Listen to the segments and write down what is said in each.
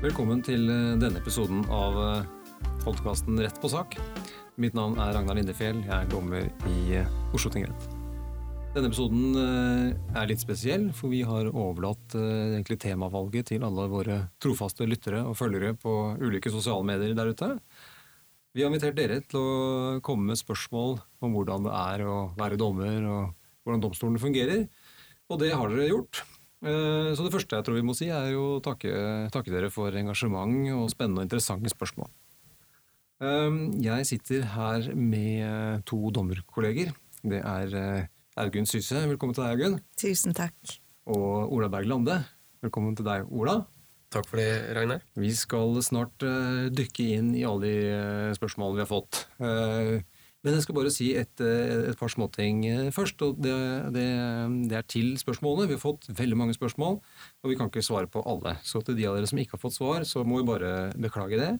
Velkommen til eh, denne episoden av podkasten Rett på sak. Mitt navn er Ragnar Lindefjell. Jeg er dommer i eh, Oslo tingrett. Denne episoden eh, er litt spesiell, for vi har overlatt eh, temavalget til alle våre trofaste lyttere og følgere på ulike sosiale medier der ute. Vi har invitert dere til å komme med spørsmål om hvordan det er å være dommer, og hvordan domstolene fungerer. Og det har dere gjort. Eh, Så det første jeg tror vi må si, er jo takke, takke dere for engasjement og spennende og interessante spørsmål. Eh, Jeg sitter her med eh, to dommerkolleger. Det er Augunn Syse, velkommen til deg, Augunn. Tusen takk. Og Ola Berg Lande, velkommen til deg, Ola. Takk for det, Ragnar. Vi skal snart eh, dykke inn i alle de eh, spørsmålene vi har fått. Men jeg skal bare si et, eh, et par småting eh, først. og det, det, det er til spørsmålene. Vi har fått veldig mange spørsmål, og vi kan ikke svare på alle. Så til de av dere som ikke har fått svar, så må vi bare beklage det.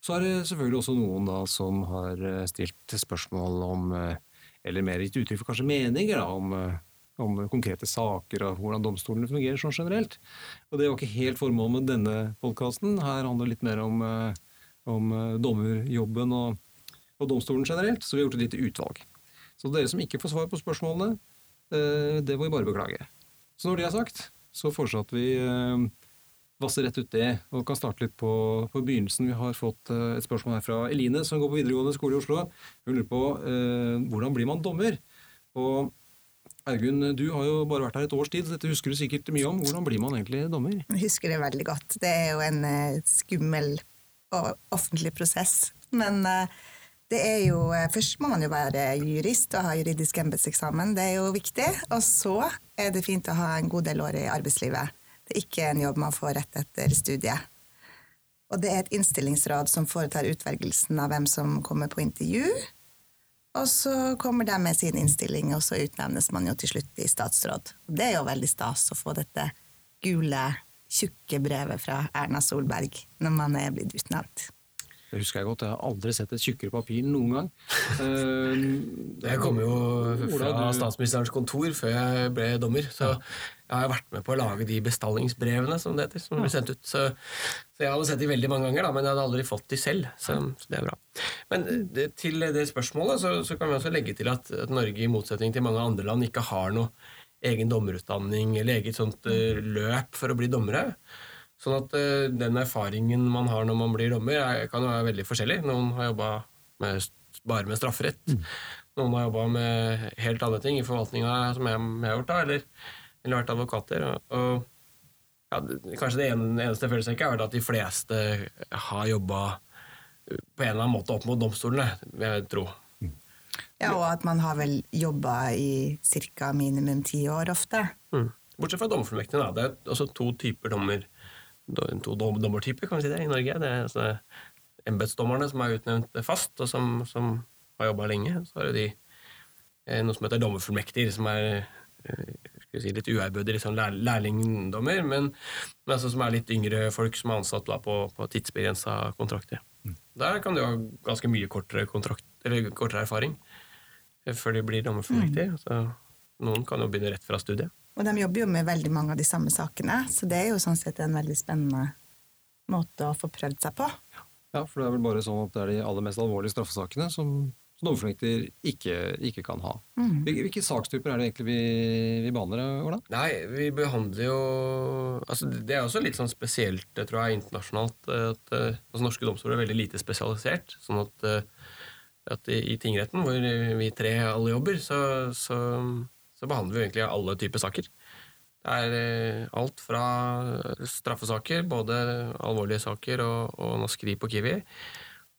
Så er det selvfølgelig også noen da som har eh, stilt spørsmål om, eller mer gitt uttrykk for kanskje meninger da, om, om konkrete saker og hvordan domstolene fungerer sånn generelt. Og det var ikke helt formålet med denne podkasten. Her handler det litt mer om, om dommerjobben og, og domstolen generelt, så vi har gjort et lite utvalg. Så dere som ikke får svar på spørsmålene, eh, det må vi bare beklage. Så når det er sagt, så foreslår at vi eh, vasser rett ut det, og kan starte litt på, på begynnelsen. Vi har fått eh, et spørsmål her fra Eline, som går på videregående skole i Oslo. Hun lurer på hvordan blir man dommer? Og Ergun, du har jo bare vært her et års tid, så dette husker du sikkert mye om. Hvordan blir man egentlig dommer? Jeg husker det veldig godt. Det er jo en skummel og offentlig prosess. Men eh, det er jo eh, Først må man jo være jurist og ha juridisk embetseksamen. Det er jo viktig. Og så er det fint å ha en god del år i arbeidslivet. Det er ikke en jobb man får rett etter studiet. Og det er et innstillingsråd som foretar utvelgelsen av hvem som kommer på intervju. Og så kommer de med sin innstilling, og så utnevnes man jo til slutt i statsråd. Og det er jo veldig stas å få dette gule, tjukke brevet fra Erna Solberg når man er blitt utnevnt. Det husker jeg godt. Jeg har aldri sett et tjukkere papir noen gang. Eh, Jeg kom jo fra Ola, du- statsministerens kontor før jeg ble dommer, så jeg har vært med på å lage de bestallingsbrevene som det heter, som blir sendt ut. Så, så jeg hadde sett de veldig mange ganger, da, men jeg hadde aldri fått de selv, så, så det er bra. Men det, til det spørsmålet så, så kan vi også legge til at, at Norge, i motsetning til mange andre land, ikke har noe egen dommerutdanning eller eget sånt eh, løp for å bli dommere. Sånn at eh, den erfaringen man har når man blir dommer, er, kan jo være veldig forskjellig. Noen har jobba bare med strafferett. Noen har jobba med helt andre ting i forvaltninga som jeg, jeg har gjort, da, eller, eller vært advokater. Og, og ja, kanskje det eneste følelsen jeg ikke har vært at de fleste har jobba på en eller annen måte opp mot domstolene, vil jeg tro. Ja, og at man har vel jobba i ca. minimum ti år ofte. Mm. Bortsett fra dommerfullmektigene. da. Det er altså to typer dommer, do- to dom, dommertyper kan vi si det, i Norge. Det er altså embetsdommerne som er utnevnt fast, og som, som har jobba lenge. Så har de eh, noe som heter dommerfullmektiger, som er eh, si, litt uærbødige, sånn lær, lærlingdommer, men, men altså, som er litt yngre folk som er ansatt da, på, på tidsbegrensa kontrakter. Der kan du ha ganske mye kortere, kontrakt, eller kortere erfaring eh, før de blir dommerfullmektige. Så noen kan jo begynne rett fra studiet. Og de jobber jo med veldig mange av de samme sakene, så det er jo sånn sett en veldig spennende måte å få prøvd seg på. Ja, for det er vel bare sånn at det er de aller mest alvorlige straffesakene som, som dommerfullmekter ikke, ikke kan ha. Hvil- Hvilke sakstyper er det egentlig vi, vi behandler, Ola? Nei, vi behandler jo altså Det er også litt sånn spesielt, det tror jeg, internasjonalt. eh, at eh, altså Norske domstoler er veldig lite spesialisert. sånn at, eh, at i, i tingretten, hvor vi tre alle jobber, så, så, så behandler vi egentlig alle typer saker. Det er eh, alt fra straffesaker, både alvorlige saker og, og Norsk Krip og Kiwi,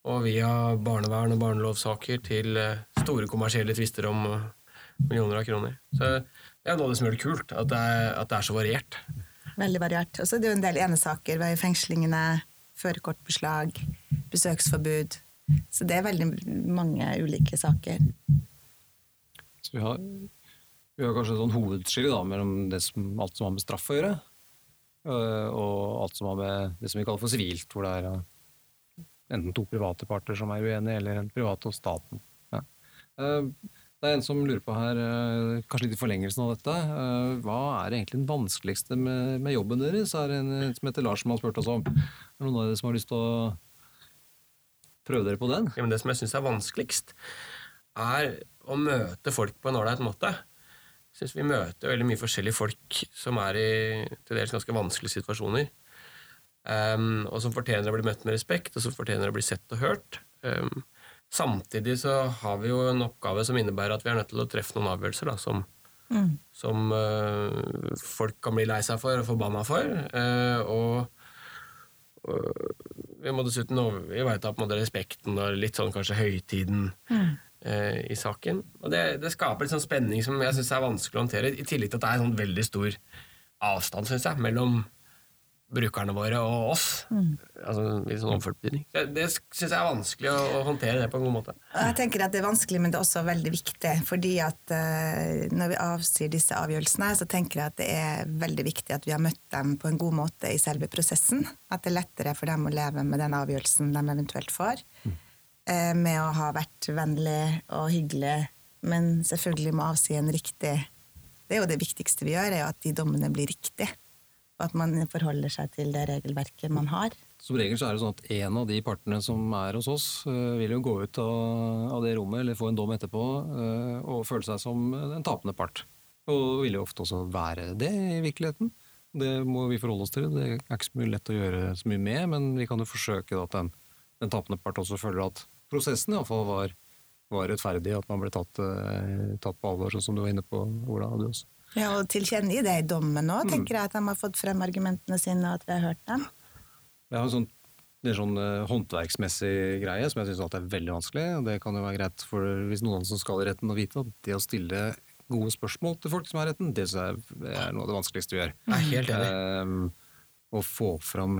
og via barnevern og barnelovsaker til eh, store kommersielle tvister om eh, millioner av kroner. Så det er noe av det som gjør det kult, at det er, at det er så variert. Veldig variert. Og så er det jo en del enesaker. Jo fengslingene, førerkortbeslag, besøksforbud. Så det er veldig mange ulike saker. Så vi har, vi har kanskje et sånn hovedskille da, mellom som, alt som har med straff å gjøre, øh, og alt som har med det som vi kaller for sivilt, hvor det er øh, enten to private parter som er uenige, eller en privat og staten. Ja. Eh, Det er en som lurer på her, øh, kanskje litt i forlengelsen av dette, øh, hva er egentlig den vanskeligste med, med jobben deres? Er det en som heter Lars som har spurt oss om. Er det noen av dere som har lyst til å prøve dere på den? Ja, det som jeg syns er vanskeligst, er å møte folk på en ålreit måte. Syns vi møter veldig mye forskjellige folk som er i til dels ganske vanskelige situasjoner. Um, og som fortjener å bli møtt med respekt, og som fortjener å bli sett og hørt. Um, samtidig så har vi jo en oppgave som innebærer at vi er nødt til å treffe noen avgjørelser da, som, mm. som uh, folk kan bli lei seg for og forbanna for. Uh, og, vi må dessuten ivareta respekten og litt sånn kanskje høytiden. Mm. Uh, i saken. Og det, det skaper litt sånn spenning som jeg syns er vanskelig å håndtere, i tillegg til at det er en sånn veldig stor avstand synes jeg, mellom brukerne våre og oss. Mm. Altså litt sånn omført betydning. Det, det syns jeg er vanskelig å, å, håndtere det på en god måte. Jeg tenker at Det er vanskelig, men det er også veldig viktig. fordi at uh, Når vi avsier disse avgjørelsene, så tenker jeg at det er veldig viktig at vi har møtt dem på en god måte i selve prosessen. At det er lettere for dem å leve med den avgjørelsen de eventuelt får. Mm. Uh, med å ha vært vennlig og hyggelig, men selvfølgelig må avsi en riktig Det er jo det viktigste vi gjør, er at de dommene blir riktige og at man forholder seg til det regelverket man har. Som regel så er det sånn at en av de partene som er hos oss, eh, vil jo gå ut av, det rommet eller få en dom etterpå eh, og føle seg som en tapende part. Og vil jo ofte også være det i virkeligheten. Det må vi forholde oss til. Det er ikke så mye lett å gjøre så mye med, men vi kan jo forsøke at den, den tapende part også føler at prosessen iallfall var, var rettferdig, at man ble tatt, eh, tatt på alvor, sånn som du var inne på, Ola. Du også. Ja, og tilkjennegi det i dommen òg, mm. tenker jeg at de har fått frem argumentene sine, og at vi har hørt dem. Det er en sånn, det er en sånn uh, håndverksmessig greie som jeg syns er veldig vanskelig. og Det kan jo være greit for hvis noen som skal i retten å vite at det å stille gode spørsmål til folk som er i retten, det er, er noe av det vanskeligste vi gjør. Jeg er helt enig. Um, å få fram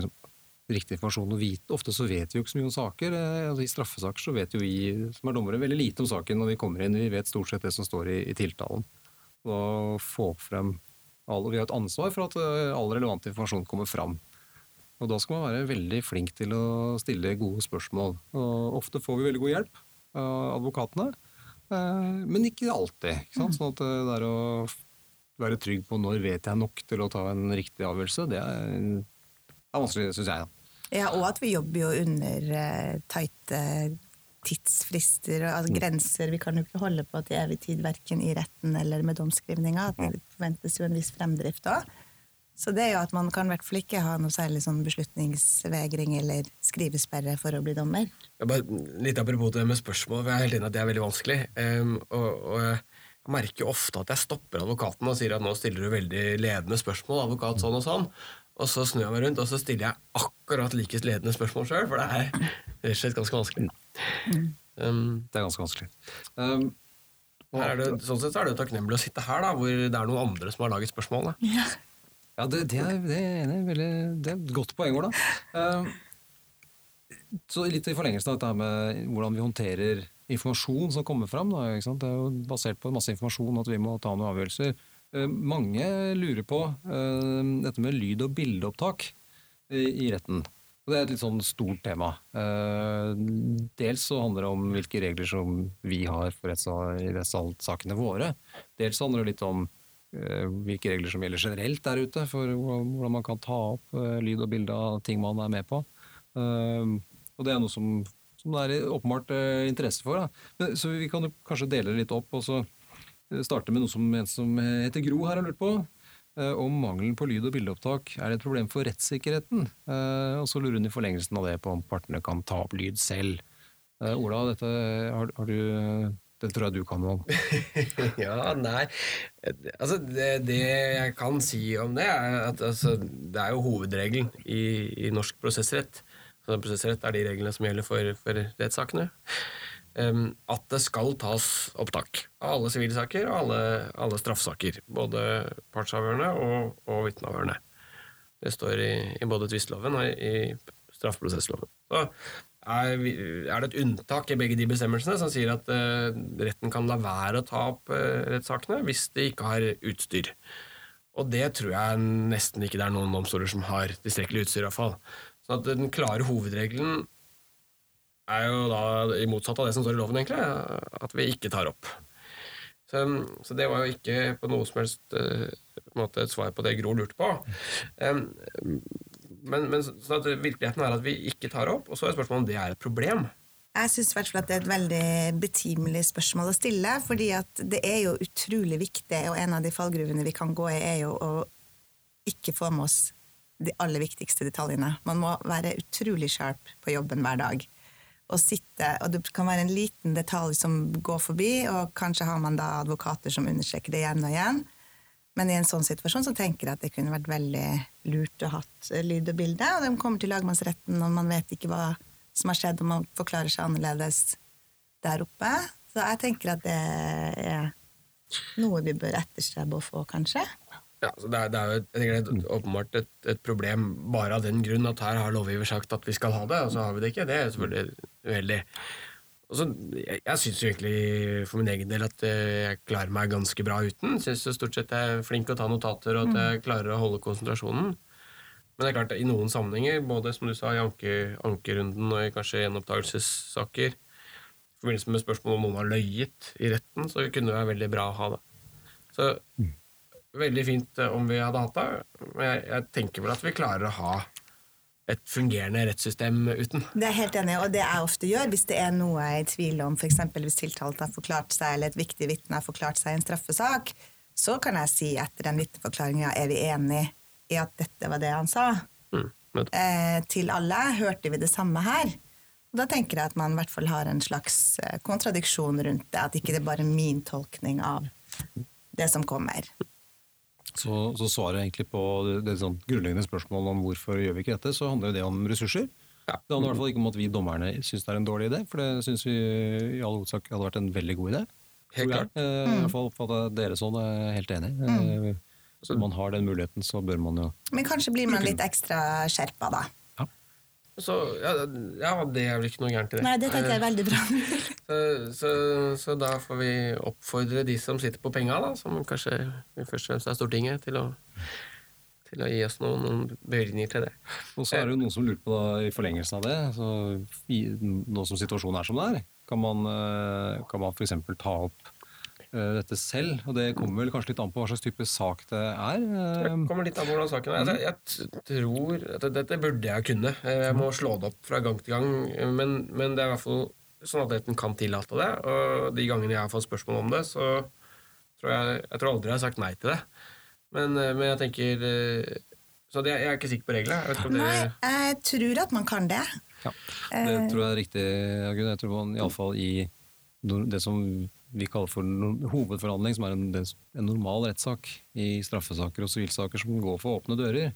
riktig informasjon å vite. Ofte så vet vi jo ikke så mye om saker. Eh, altså, I straffesaker så vet jo vi som er dommere veldig lite om saken når vi kommer inn. Vi vet stort sett det som står i, i tiltalen og få frem alle, Vi har et ansvar for at eh, all relevant informasjon kommer fram. Og Da skal man være veldig flink til å stille gode spørsmål. Og Ofte får vi veldig god hjelp av advokatene, eh, men ikke alltid. Ikke sant? Sånn at det er å være trygg på når vet jeg nok til å ta en riktig avgjørelse, det er, er vanskelig, syns jeg. Da. Ja, Og at vi jobber jo under uh, tighte tidsfrister og altså, grenser. Vi kan jo ikke holde på til evig tid, verken i retten eller med domskrivninga. Det forventes jo en viss fremdrift òg. Så det er jo at man kan i hvert fall ikke ha noe særlig sånn beslutningsvegring eller skrivesperre for å bli dommer. Bare, litt apropos det med spørsmål, for jeg er helt enig at det er veldig vanskelig. Um, og, og, jeg merker jo ofte at jeg stopper advokaten og sier at nå stiller du veldig ledende spørsmål, advokat sånn og sånn. Og så snur jeg meg rundt og så stiller jeg akkurat like ledende spørsmål sjøl, for det er rett og slett ganske vanskelig. Mm. Um, det er ganske vanskelig. Um, det, sånn sett så er det takknemlig å sitte her, da, hvor det er noen andre som har laget spørsmål. Ja, ja det, det, er, det, er veldig, det, er, et godt poeng, Ola. Um, så litt i forlengelsen av dette med hvordan vi håndterer informasjon som kommer fram. Da, det er jo basert på masse informasjon at vi må ta noen avgjørelser. Uh, mange lurer på uh, dette med lyd- og bildeopptak i, retten. Og det er et litt sånn stort tema. Eh, dels så handler det om hvilke regler som vi har for rettssakene våre. Dels handler det litt om eh, hvilke regler som gjelder generelt der ute for hvordan man kan ta opp eh, lyd og bilde av ting man er med på. Og det er noe som, som det er åpenbart interesse for. Men, så vi kan jo kanskje dele det litt opp og så starte med noe som en som heter Gro her har lurt på. Eh, om mangelen på lyd- og bildeopptak er et problem for rettssikkerheten. Eh, og så lurer hun i forlengelsen av det på om partene kan ta opp lyd selv. Eh, Ola, dette har, har du det tror jeg du kan noe om. ja, nei Altså, det, det, jeg kan si om det, er at altså, det er jo hovedregelen i, i norsk prosessrett. Så prosessrett er de reglene som gjelder for, for rettssakene at det skal tas opptak av alle sivilsaker og alle, alle straffsaker. Både partsavhørende og, og vitneavhørende. Det står i, i både tvisteloven og i, straffeprosessloven. Så er, er, det et unntak i begge de bestemmelsene som sier at uh, retten kan la være å ta opp uh, rettssakene hvis de ikke har utstyr. Og det tror jeg nesten ikke det er noen domstoler som har tilstrekkelig utstyr. i hvert fall. Så Den klare hovedregelen er jo da i motsatt av det som står i loven, egentlig, at vi ikke tar opp. Så, så det var jo ikke på noe som helst uh, måte et svar på det Gro lurte på. Men, men så virkeligheten er at vi ikke tar opp, og så er spørsmålet om det er et problem. Jeg syns det er et veldig betimelig spørsmål å stille, fordi det er jo utrolig viktig, og en av de fallgruvene vi kan gå i, er jo å ikke få med oss de aller viktigste detaljene. Man må være utrolig sharp på jobben hver dag. Og, sitte, og det kan være en liten detalj som går forbi, og kanskje har man da advokater som understreker det igjen og igjen. Men i en sånn situasjon så tenker jeg at det kunne vært veldig lurt å ha lyd og bilde. Og de kommer til lagmannsretten, og man vet ikke hva som har skjedd, og man forklarer seg annerledes der oppe. Så jeg tenker at det er noe vi bør etterstrebe å få, kanskje. Ja, så det er, det er jo det er åpenbart et, et, problem bare av den grunn at her har lovgiver sagt at vi skal ha det, og så har vi det ikke. Det er selvfølgelig uheldig. Så, jeg jeg syns egentlig for min egen del at eh, jeg klarer meg ganske bra uten. Syns stort sett jeg er flink til å ta notater, og at jeg klarer å holde konsentrasjonen. Men det er klart, i noen sammenhenger, både som du sa, i anke, ankerunden og i kanskje gjenopptakelsessaker, i forbindelse med spørsmål om noen har løyet i retten, så kunne det være veldig bra å ha det. Så veldig fint eh, om vi hadde hatt det, men jeg, jeg tenker vel at vi klarer å ha et fungerende rettssystem uten. Det er helt enig, og det jeg ofte gjør hvis det er noe jeg er i tvil om, f.eks. hvis tiltalte har forklart seg, eller et viktig vitne har forklart seg i en straffesak, så kan jeg si etter den vitneforklaringa er vi enige i at dette var det han sa. Mm, eh, til alle hørte vi det samme her. Og da tenker jeg at man i hvert fall har en slags eh, kontradiksjon rundt det, at ikke det er bare min tolkning av det som kommer. Så, så svaret egentlig på det, det sånn grunnleggende spørsmålet om hvorfor gjør vi ikke dette, så handler det om ressurser. Ja. Det handler i hvert fall ikke om at vi dommerne syns det er en dårlig idé, for det syns vi i all hovedsak hadde vært en veldig god idé. Helt klart. Eh, I hvert fall oppfatter dere sånn, jeg er helt enig. Mm. Eh, så man har den muligheten, så bør man jo Men kanskje blir man litt ekstra skjerpa, da. Så, ja, ja, det er vel ikke noe gærent i det. Nei, det tenker jeg er veldig bra. så, så, så, da får vi oppfordre de som sitter på penga, da, som kanskje først og fremst er Stortinget, til å, til å gi oss noen, noen bevilgninger til det. Og så er det jo noen som lurer på, da, i forlengelsen av det, så, nå som situasjonen er som det er, kan man, eh, kan man f.eks. ta opp dette selv. Og det kommer vel kanskje litt an på hva slags type sak det er? Det eh. kommer litt an på hvordan saken er. Altså, jeg tror at Dette burde jeg kunne. Eh, jeg må slå det opp fra gang til gang. Men, men det er i hvert fall sånn at retten kan tillate det. Og de gangene jeg har fått spørsmål om det, så tror jeg Jeg tror aldri jeg har sagt nei til det. Men, men jeg tenker Så det, jeg er ikke sikker på reglene. Jeg Nei, jeg tror at man kan det. Ja, det tror jeg er riktig. Jeg tror man iallfall i det som vi kaller for hovedforhandling, som er en, en normal rettssak i straffesaker og sivilsaker som går for åpne dører,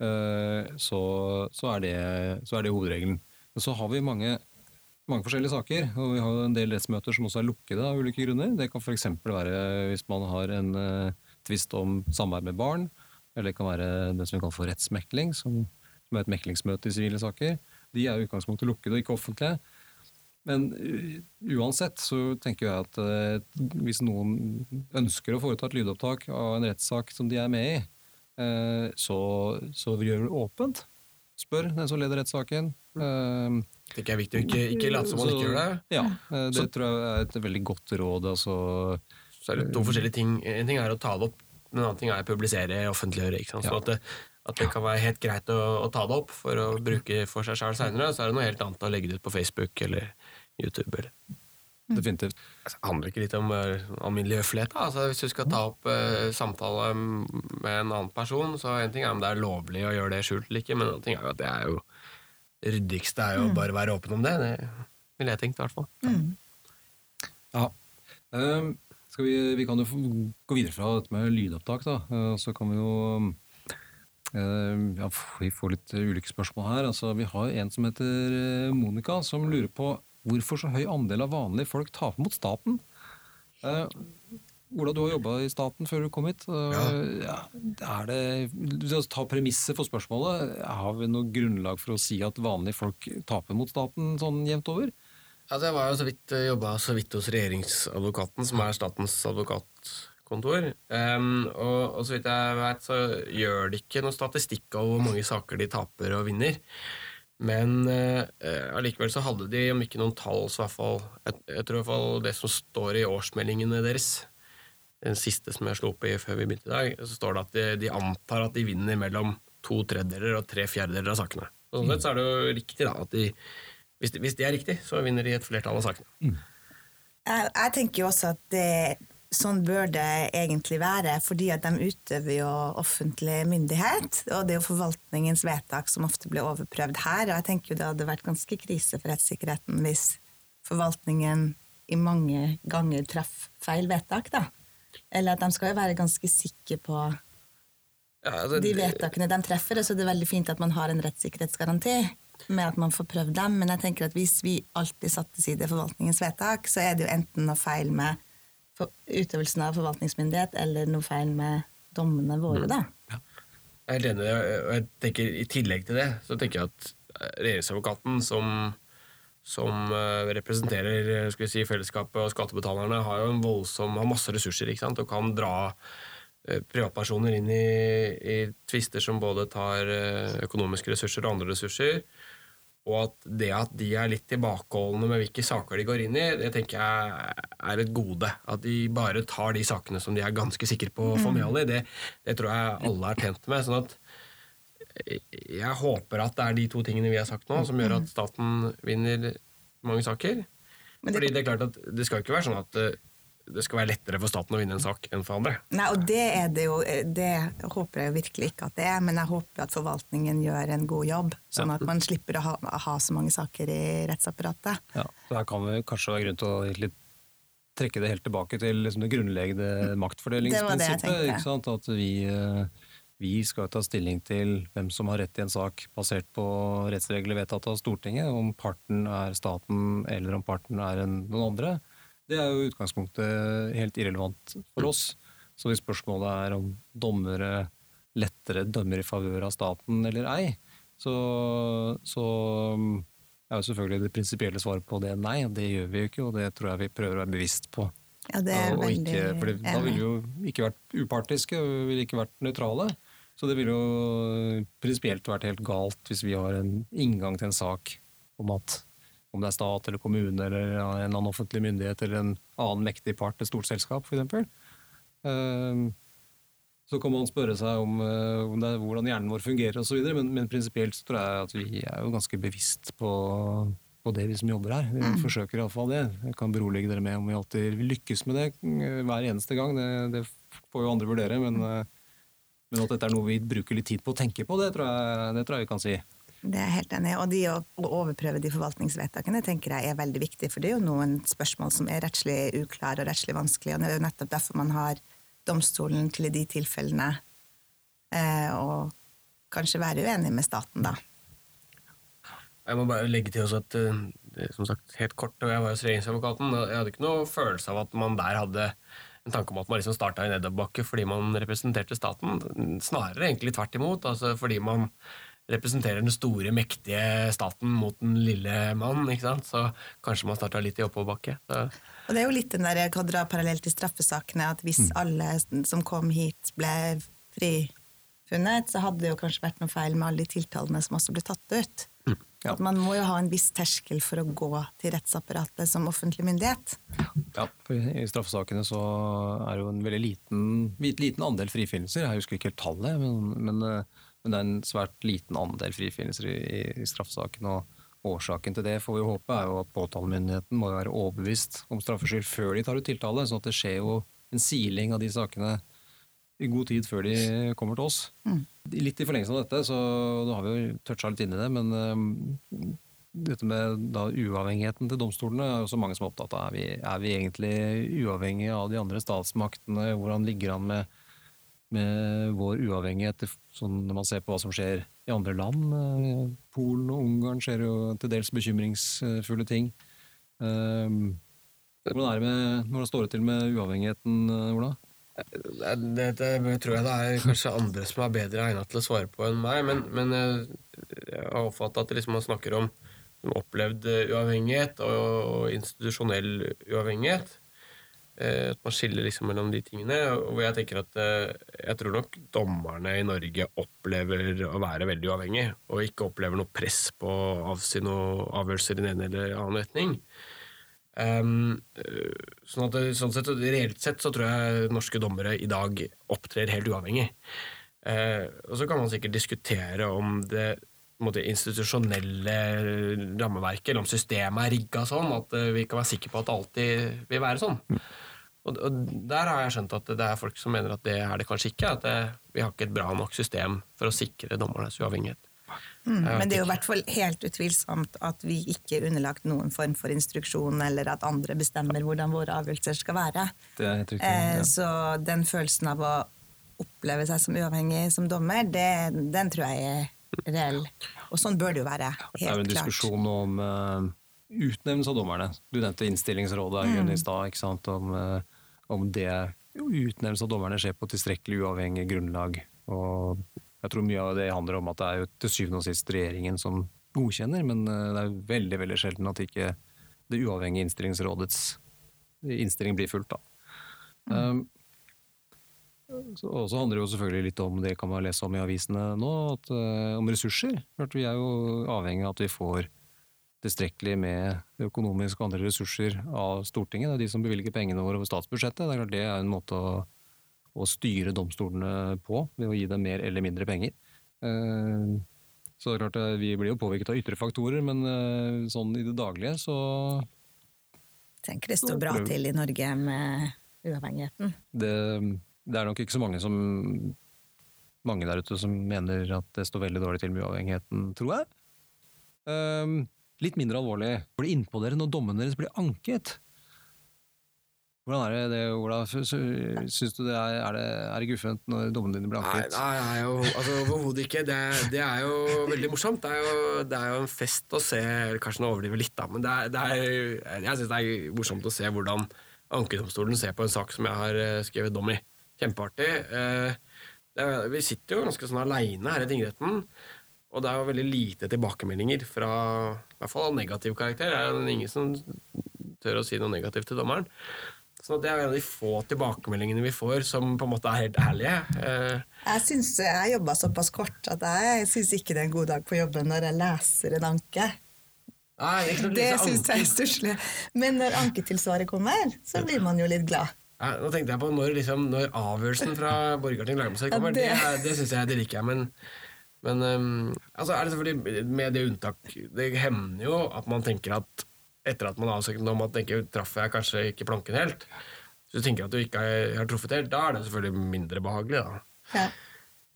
eh, så, så, er det, så, er det, hovedregelen. Men så har vi mange, mange, forskjellige saker, og vi har en del rettsmøter som også er lukkede av ulike grunner. Det kan f.eks. være hvis man har en uh, tvist om samvær med barn, eller det kan være det som vi kaller for rettsmekling, som, som er et meklingsmøte i sivile saker. De er i utgangspunktet lukkede og ikke offentlige. Men uansett så tenker jeg at uh, hvis noen ønsker å foreta et lydopptak av en rettssak som de er med i, uh, så, så gjør det åpent. Spør den som leder rettssaken. Uh, det er viktig å ikke, ikke late som man ikke gjør det. Ja, det så, tror jeg er et veldig godt råd. Altså, så er det to forskjellige ting. En ting er å ta det opp, en annen ting er å publisere, offentliggjøre. Ikke sant? Så ja. at det, at det kan være helt greit å, å, ta det opp for å bruke for seg sjøl seinere. Så er det noe helt annet å legge det ut på Facebook eller YouTube. Eller. Mm. Definitivt. Altså, det handler ikke litt om uh, alminnelig høflighet. Altså, hvis du skal ta opp uh, samtale med en annen person, så en ting er om det er lovlig å gjøre det skjult eller ikke, men en annen ting er jo at det er jo det ryddigste er jo mm. bare være åpen om det. Det ville jeg tenkt, i hvert fall. Mm. Ja. Um, vi, vi, kan jo gå videre fra dette med lydopptak, da. Uh, så kan vi jo ja, Vi får litt ulike spørsmål her. Altså, vi har en som heter Monica, som lurer på hvorfor så høy andel av vanlige folk taper mot staten. Eh, Ola, du har jobba i staten før du kom hit. Ja. ja. er det, ta premisset for spørsmålet. Har vi noe grunnlag for å si at vanlige folk taper mot staten sånn jevnt over? Altså, jeg var jo så vidt eh, jobba så vidt hos regjeringsadvokaten, som er statens advokatkontor. Um, og, og, så vidt jeg vet, så gjør de ikke noe statistikk over hvor mange saker de taper og vinner. Men eh, allikevel så hadde de, om ikke noen tall, så i hvert fall jeg, jeg tror i hvert fall det som står i årsmeldingene deres, den siste som jeg slo opp i før vi begynte i dag, så står det at de, de antar at de vinner mellom to tredjedeler og tre fjerdedeler av sakene. Sånn sett så er det jo riktig da, at de, hvis, de, hvis de, er riktig, så vinner de et flertall av sakene. Jeg, jeg tenker jo også at det, sånn bør det egentlig være, fordi at de utøver jo offentlig myndighet, og det er jo forvaltningens vedtak som ofte blir overprøvd her. Og jeg tenker jo det hadde vært ganske krise for rettssikkerheten hvis forvaltningen i mange ganger traff feil vedtak, da. Eller at de skal jo være ganske sikre på Ja, det, de vedtakene de treffer, og så er det veldig fint at man har en rettssikkerhetsgaranti med at man får prøvd dem, men jeg tenker at hvis vi alltid satte til side forvaltningens vedtak, så er det jo enten noe feil med utøvelsen av forvaltningsmyndighet, eller noe feil med dommene våre, da. Jeg er enig, og jeg tenker i tillegg til det, så tenker jeg at eh, regjeringsadvokaten som, som eh, representerer eh, skal vi si, fellesskapet og skattebetalerne, har jo en voldsom, har masse ressurser ikke sant? og kan dra privatpersoner inn i, i tvister som både tar økonomiske ressurser og andre ressurser. Og at det at de er litt tilbakeholdne med hvilke saker de går inn i, det tenker jeg er et gode. At de bare tar de sakene som de er ganske sikre på å få medhold i. Det, det tror jeg alle er tjent med. sånn at jeg håper at det er de to tingene vi har sagt nå, som gjør at staten vinner mange saker. Fordi det er klart at det skal ikke være sånn at eh, det skal være lettere for staten å vinne en sak enn for andre. Nei, og det er det jo Det håper jeg virkelig ikke at det er, men jeg håper at forvaltningen gjør en god jobb, sånn at man slipper å ha, ha så mange saker i rettsapparatet. Ja, så her kan det kanskje være grunn til å litt trekke det helt tilbake til liksom det grunnleggende maktfordelingsprinsippet. Det? At vi, eh, vi skal ta stilling til hvem som har rett i en sak basert på rettsregler vedtatt av Stortinget, om parten er staten eller om parten er en, noen andre. Det er jo utgangspunktet helt irrelevant for oss. Så hvis spørsmålet er om dommere lettere dømmer i favør av staten eller ei, så, så er jo selvfølgelig det prinsipielle svaret på det nei. Det gjør vi jo ikke, og det tror jeg vi prøver å være bevisst på. Ja, det er og veldig ikke, for det, da ville vi jo ikke vært upartiske, og vi ville ikke vært nøytrale. Så det ville jo prinsipielt vært helt galt hvis vi har en inngang til en sak om at om det er stat eller kommune eller en en annen offentlig myndighet eller en annen mektig part, et stort selskap f.eks. Um, så kan man spørre seg om, eh, om er, hvordan hjernen vår fungerer osv., men, men prinsipielt så tror jeg at vi er jo ganske bevisst på, på det, vi som jobber her. Vi forsøker iallfall det. Jeg kan berolige dere med om vi alltid lykkes med det eh, hver eneste gang. Det, det får jo andre vurdere, men, eh, men at dette er noe vi bruker litt tid på å tenke på, det tror jeg, det tror jeg vi kan si. Det er jeg helt enig i. Og de å, overprøve de forvaltningsvedtakene tenker jeg er veldig viktig, for det er jo noen spørsmål som er rettslig uklare og rettslig vanskelige, og det er jo nettopp derfor man har domstolen til i de tilfellene eh, kanskje være uenig med staten, da. Jeg må bare legge til også at eh, som sagt helt kort, og jeg var hos regjeringsadvokaten, jeg hadde ikke noe følelse av at man der hadde en tanke om at man liksom starta i nedoverbakke fordi man representerte staten. Snarere egentlig tvert imot, altså fordi man representerer den store, mektige staten mot den lille mann, ikke sant? så kanskje man starta litt i oppoverbakke. Så Og det er jo litt den der, jeg kan dra parallelt til straffesakene, at hvis alle som kom hit ble frifunnet, så hadde det jo kanskje vært noe feil med alle de tiltalene som også ble tatt ut. Ja. At man må jo ha en viss terskel for å gå til rettsapparatet som offentlig myndighet. Ja, for I straffesakene så er det jo en veldig liten, liten andel frifinnelser. Jeg husker ikke helt tallet, men, men, eh, men det er en svært liten andel frifinnelser i, i straffesaken. og Årsaken til det får vi håpe er jo at påtalemyndigheten må være overbevist om straffskyld før de tar ut tiltale, sånn at det skjer jo en siling av de sakene i god tid før de kommer til oss. Litt i forlengelsen av dette, så da har vi jo toucha litt inn i det, men eh, dette med da uavhengigheten til domstolene er jo så mange som er opptatt av. Er vi, er vi egentlig uavhengige av de andre statsmaktene? Hvordan ligger an med, med vår uavhengighet sånn når man ser på hva som skjer i andre land? Eh, Polen og Ungarn skjer jo til dels bekymringsfulle ting. Eh, Hvordan, er det med, hvordan står det til med uavhengigheten, eh, Ola? det, det, det tror jeg det er kanskje andre som er bedre egnet til å svare på enn meg, men, men jeg, har oppfattet at liksom man snakker om opplevd uavhengighet og, og institusjonell uavhengighet. Eh, At man skiller liksom mellom de tingene. Hvor jeg tenker at eh, jeg tror nok dommerne i Norge opplever å være veldig uavhengige, og ikke opplever noe press på å avsi noen avgjørelser i den ene eller annen retning. Um, sånn at sånn sett, Reelt sett så tror jeg norske dommere i dag opptrer helt uavhengig. Uh, og så kan man sikkert diskutere om det måte, institusjonelle rammeverket eller om systemet er rigga sånn at vi kan være sikre på at det alltid vil være sånn. Og, og der har jeg skjønt at det er folk som mener at det er det kanskje ikke. At det, vi har ikke et bra nok system for å sikre dommernes uavhengighet. Mm, men det er jo i hvert fall helt utvilsomt at vi ikke er underlagt noen form for instruksjon, eller at andre bestemmer hvordan våre avgjørelser skal være. Det er helt riktig, Eh, ja. Så den følelsen av å oppleve seg som uavhengig som dommer, det, den tror jeg er reell. Og sånn bør det jo være. Helt klart. Det er jo en diskusjon om uh, utnevnelse av dommerne. Du nevnte innstillingsrådet Mm. I stad. ikke sant? Om, eh, om det utnevnelse av dommerne skjer på tilstrekkelig uavhengig grunnlag. Og jeg tror mye av det handler om at det er jo til syvende og sist regjeringen som godkjenner, men eh, det er veldig veldig sjelden at ikke det uavhengige innstillingsrådets innstilling blir fulgt. da. Um, og så handler det jo selvfølgelig litt om det kan man lese om i avisene nå, at, uh, om ressurser. Vi er jo avhengig av at vi får tilstrekkelig med økonomiske og andre ressurser av Stortinget. Det er de som bevilger pengene våre over statsbudsjettet. Det er klart det er en måte å, å styre domstolene på, ved å gi dem mer eller mindre penger. Eh, Så det er klart eh, Vi blir jo påvirket av ytre faktorer, men eh, sånn i det daglige så tenker det står bra til i Norge med uavhengigheten. det, det er nok ikke så mange som mange der ute som mener at det står veldig dårlig til med uavhengigheten, tror jeg. Ehm, litt mindre alvorlig. Går det innpå dere når dommen deres blir anket? Hvordan er det, det Ola? Syns du det er, er, det, er det guffent når dommene dine blir anket? nei, nei jo, altså, overhodet ikke. Det, det er jo veldig morsomt. Det er jo, det er jo en fest å se Kanskje nå overdriver litt, da, men det det jeg syns det er morsomt å se hvordan ankedomstolen ser på en sak som jeg har eh, skrevet dom i. Kjempeartig. Eh, vi sitter jo ganske sånn aleine her i tingretten, og det er jo veldig lite tilbakemeldinger fra i hvert fall av negativ karakter. Det er jo ingen som tør å si noe negativt til dommeren. Så det er en av de få tilbakemeldingene vi får som på en måte er helt ærlige. Eh, Jeg syns jeg jobba såpass kort at jeg syns ikke det er en god dag på jobben når jeg leser en anke. Nei, ikke Det syns jeg er stusslig. Men når anketilsvaret kommer, så blir man jo litt glad. Ja, nå tenkte jeg på når, liksom, når avgjørelsen fra Borgarting lagmannsrett kommer. Ja, det, det- det syns jeg det liker jeg, men, men um, altså er det selvfølgelig med det unntak Det hender jo at man tenker at etter at man har søkt om at tenker, traff jeg kanskje ikke planken helt, så du tenker at du ikke har, har truffet helt, da er det selvfølgelig mindre behagelig. da. Ja.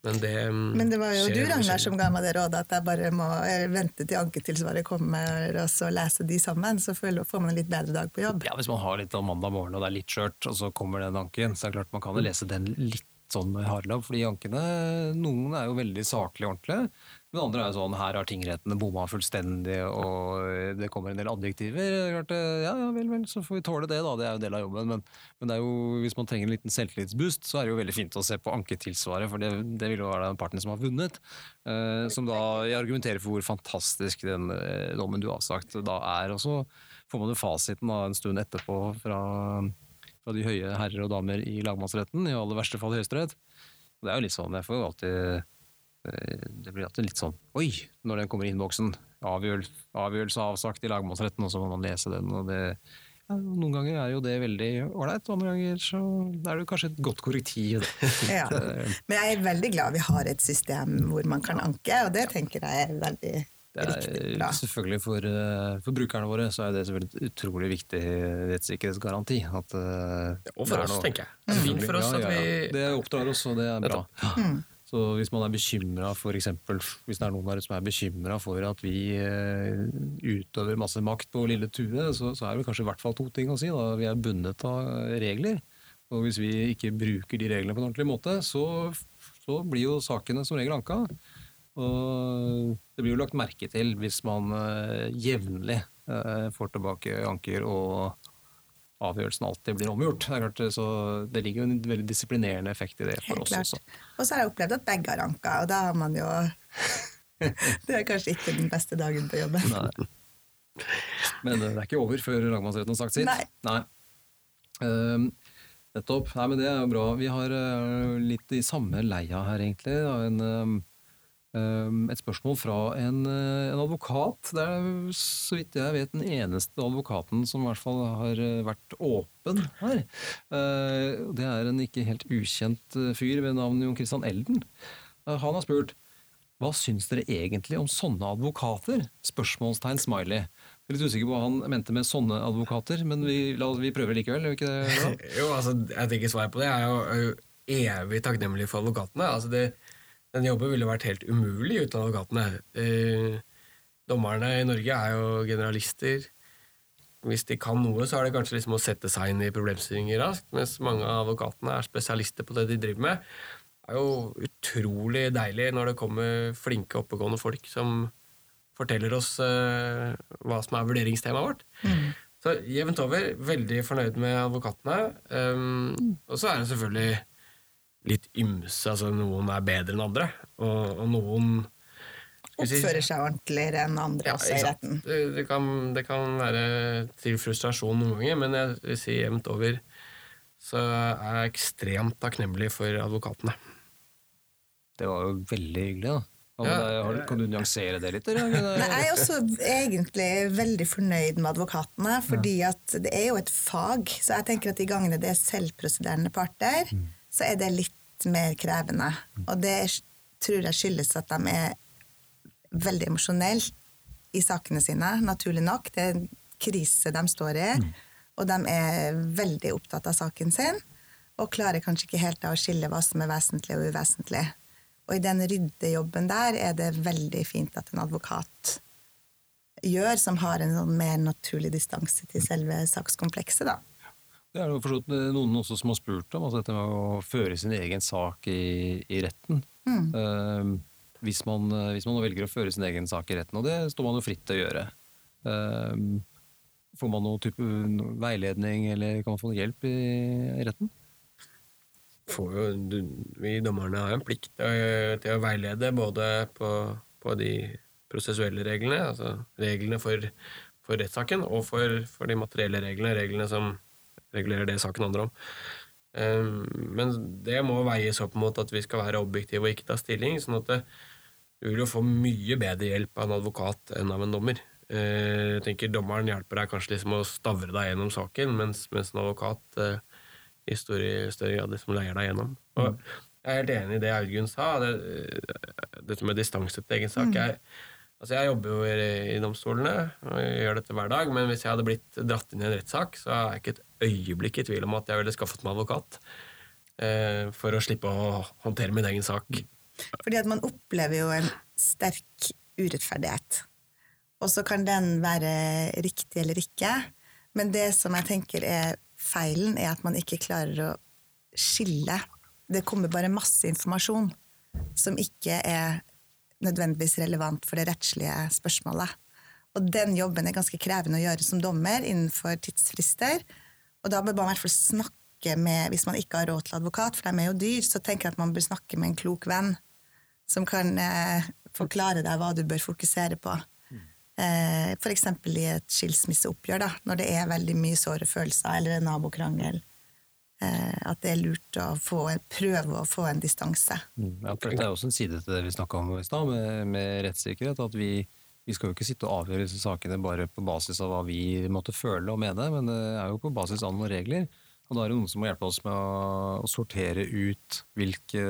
Men det, um, Men det var jo skjer du, Ragnar, som ga meg det rådet at jeg bare må vente til anketilsvaret kommer, og så lese de sammen. Så får man en litt bedre dag på jobb. Ja, Hvis man har litt om mandag morgen og det er litt skjørt, og så kommer den anken, så er det klart man kan lese den litt sånn med harelabb. Fordi ankene, noen er jo veldig saklige og ordentlige. Men andre er jo sånn her har tingrettene bomma fullstendig, og det kommer en del adjektiver. Er Klart, ja, ja, vel, vel, så får vi tåle det, da. Det er jo en del av jobben. Men, men jo, hvis man trenger en liten selvtillitsboost, så er det jo veldig fint å se på anketilsvaret, for det, det vil jo være den parten som har vunnet. Eh, som da jeg argumenterer for hvor fantastisk den eh, dommen du har avsagt da er. Og så får man jo fasiten da en stund etterpå fra, fra de høye herrer og damer i lagmannsretten, i aller verste fall i Høyesterett. Det er jo litt sånn, jeg får jo alltid eh, Det blir alltid litt sånn Oi! Når den kommer i innboksen. Avgjørelse, avgjørelse avsagt i lagmannsretten, og så må man lese den. og det ja, Noen ganger er jo det veldig ålreit, andre ganger så er det kanskje et godt korrektiv. Ja. Men jeg er veldig glad vi har et system hvor man kan anke, og det tenker jeg er veldig Det riktig er selvfølgelig for, eh, for brukerne våre så er det selvfølgelig et utrolig viktig rettssikkerhetsgaranti. At, ja, Og det for er oss, noe- tenker jeg. Det er fint for oss Ja, at ja, ja. vi Det oppdrar oss, og det er bra. Så hvis man er bekymra for eksempel, hvis det er noen der som er bekymra for at vi eh, utøver masse makt på lille Tue, så, så er det kanskje i hvert fall to ting å si. Da. Vi er bundet av regler. Og hvis vi ikke bruker de reglene på en ordentlig måte, så, så blir jo sakene som regel anka. Og det blir jo lagt merke til hvis man eh, jevnlig eh, får tilbake anker og avgjørelsen alltid blir omgjort. Det, er klart, så det ligger jo en veldig disiplinerende effekt i det for Helt oss klart. også. Og så har jeg opplevd at begge har anka, og da har man jo Det er kanskje ikke den beste dagen på jobben. Nei. Men det er ikke over før lagmannsretten har sagt sitt. Nei. Ehm, nettopp. Nei, men det er jo bra. Vi har eh, litt i samme leia her, egentlig. av En, Um, et spørsmål fra en, eh, en, advokat. Det er så vidt jeg vet den eneste advokaten som i hvert fall har eh, vært åpen her. Uh, det er en ikke helt ukjent fyr ved navn Jon Christian Elden. Han har spurt hva syns dere egentlig om sånne advokater? Spørsmålstegn smiley. Jeg er litt usikker på hva han mente med sånne advokater, men vi, la, vi prøver likevel. Gjør ikke det? jo, altså, jeg tenker Svaret på det er jo evig takknemlig for advokatene. Altså, det, den jobben ville vært helt umulig uten advokatene. Eh, dommerne i Norge er jo generalister. Hvis de kan noe, så er det kanskje liksom å sette seg inn i problemstillinger raskt, mens mange av advokatene er spesialister på det de driver med. Det er jo utrolig deilig når det kommer flinke, oppegående folk som forteller oss eh, hva som er vurderingstemaet vårt. Mm. Så jevnt over veldig fornøyd med advokatene. Um, og så er det selvfølgelig litt ymse. altså Noen er bedre enn andre, og, og noen Oppfører seg ordentligere enn andre ja, også i retten. Det, det, kan, det, kan, være til frustrasjon noen ganger, men jeg vil si jevnt over så er jeg ekstremt takknemlig for advokatene. Det var jo veldig hyggelig, da. Ja, det, kan du nyansere det litt? Eller? Nei, jeg er også egentlig veldig fornøyd med advokatene, fordi at det er jo et fag. Så jeg tenker at de gangene det er selvprosederende parter, mm så er det litt mer krevende. Og det tror jeg skyldes at de er veldig emosjonelle i sakene sine, naturlig nok. Det er en krise de står i, mm. og de er veldig opptatt av saken sin. Og klarer kanskje ikke helt å skille hva som er vesentlig og uvesentlig. Og i den ryddejobben der er det veldig fint at en advokat gjør, som har en sånn mer naturlig distanse til selve sakskomplekset, da. Det er jo noen også som har spurt om altså dette med å føre sin egen sak i, i retten. Mm. Uh, hvis, man, hvis, man, velger å føre sin egen sak i retten, og det står man jo fritt til å gjøre. Uh, får man noe type veiledning, eller kan man få hjelp i, i retten? Jo, du, vi dommerne har en plikt til, til å veilede både på, på, de prosessuelle reglene, altså reglene for, for rettssaken, og for, for de materielle reglene, reglene som regulerer det saken handler om. Ehm, men det må veies opp mot at vi skal være objektive og ikke ta stilling. sånn at du vil jo få mye bedre hjelp av en advokat enn av en dommer. Ehm, jeg tenker Dommeren hjelper deg kanskje liksom å stavre deg gjennom saken, mens, mens en advokat eh, i større, større grad liksom leier deg gjennom. Og mm. jeg er helt enig i det Audun sa. Det, dette med distanse til egen sak. Mm. Jeg, Altså Jeg jobber jo i, i domstolene og gjør dette hver dag, men hvis jeg hadde blitt dratt inn i en rettssak, så er jeg ikke et øyeblikk i tvil om at jeg ville skaffet meg advokat eh, for å slippe å håndtere min egen sak. Fordi at man opplever jo en sterk urettferdighet. Og så kan den være riktig eller ikke, men det som jeg tenker er feilen, er at man ikke klarer å skille. Det kommer bare masse informasjon som ikke er nødvendigvis relevant for det rettslige spørsmålet. Og den jobben er ganske krevende å gjøre som dommer innenfor tidsfrister. Og da bør man i hvert fall snakke med, hvis man ikke har råd til advokat, for de er jo dyr, så tenker jeg at man bør snakke med en klok venn som kan eh, forklare deg hva du bør fokusere på. Eh, F.eks. i et skilsmisseoppgjør, da, når det er veldig mye såre følelser eller en nabokrangel. Eh, at det er lurt å få, prøve å få en distanse. Mm, ja, det er også en side til det vi snakka om i stad, med, med, rettssikkerhet. At vi, vi, skal jo ikke sitte og avgjøre disse sakene bare på basis av hva vi måtte føle og mene, men det er jo på basis av noen regler. Og da er det noen som må hjelpe oss med å, sortere ut hvilke,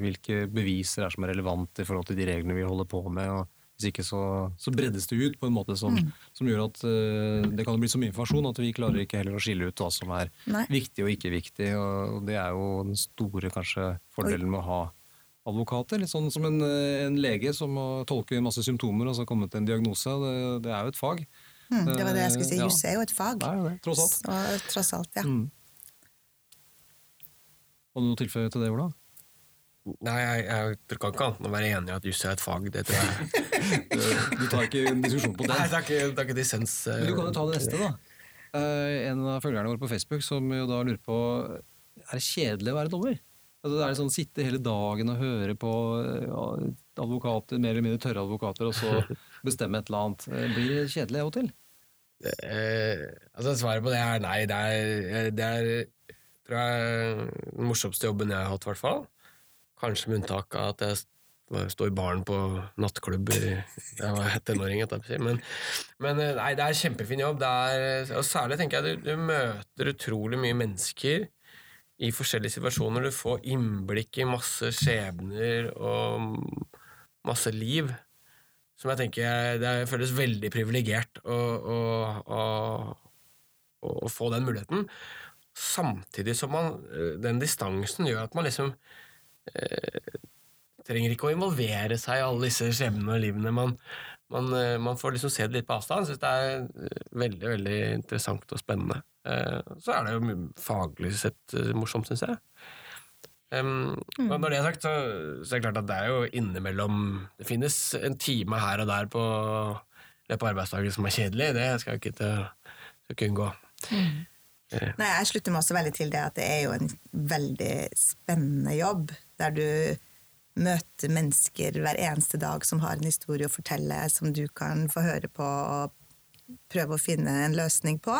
hvilke beviser er som er relevante i forhold til de reglene vi holder på med. og hvis ikke så, så, breddes det ut på en måte som, mm. som gjør at uh, det kan bli så mye informasjon at vi klarer ikke heller å skille ut hva som er Nei. viktig og ikke viktig. Og, det er jo den store kanskje fordelen med å ha advokater. Litt sånn som en, en lege som må tolke masse symptomer og så komme til en diagnose. Det, det er jo et fag. Mm, det var det jeg skulle si. Uh, Juss er jo et fag. Det er det, tross alt. Så, tross alt, ja. Mm. Har du noe tilføye til det, Ola? Nei, jeg, jeg kan ikke annet enn å være enig i at juss er et fag. Det tror jeg. du tar ikke en diskusjon på det? Nei, det er ikke, det er ikke dissens. Uh, Men du kan jo ta det neste, da. Uh, en av følgerne våre på Facebook som jo da lurer på er det kjedelig å være dommer. Altså, det er sånn Sitte hele dagen og høre på ja, advokater, mer eller mindre tørre advokater, og så bestemme et eller annet. Blir det kjedelig av og til? altså Svaret på det er nei. Det er, det er tror jeg, den morsomste jobben jeg har hatt, i hvert fall. Kanskje med unntak av at jeg stå i baren på nattklubb da jeg var tenåring. Men, men eh, nei, det er kjempefin jobb. Det er, og særlig tenker jeg du, du møter utrolig mye mennesker i forskjellige situasjoner. Du får innblikk i masse skjebner og masse liv. Som jeg tenker Det føles veldig privilegert å, å, å, å, få den muligheten. Samtidig som man, eh, den distansen gjør at man liksom eh, trenger ikke å involvere seg i alle disse skjebnene og livene. Man, man, eh, man får liksom se det litt på avstand. Syns det er eh, veldig veldig interessant og spennende. Eh, så er det jo faglig sett eh, morsomt, syns jeg. Um, og når det er sagt, så, så er det klart at det er jo innimellom Det finnes en time her og der på løpet av arbeidsdagen som er kjedelig. Det skal jeg ikke, til, skal ikke unngå. Nei, jeg slutter meg også veldig til det at det er jo en veldig spennende jobb, der du møter mennesker hver eneste dag som har en historie å fortelle, som du kan få høre på og prøve å finne en løsning på.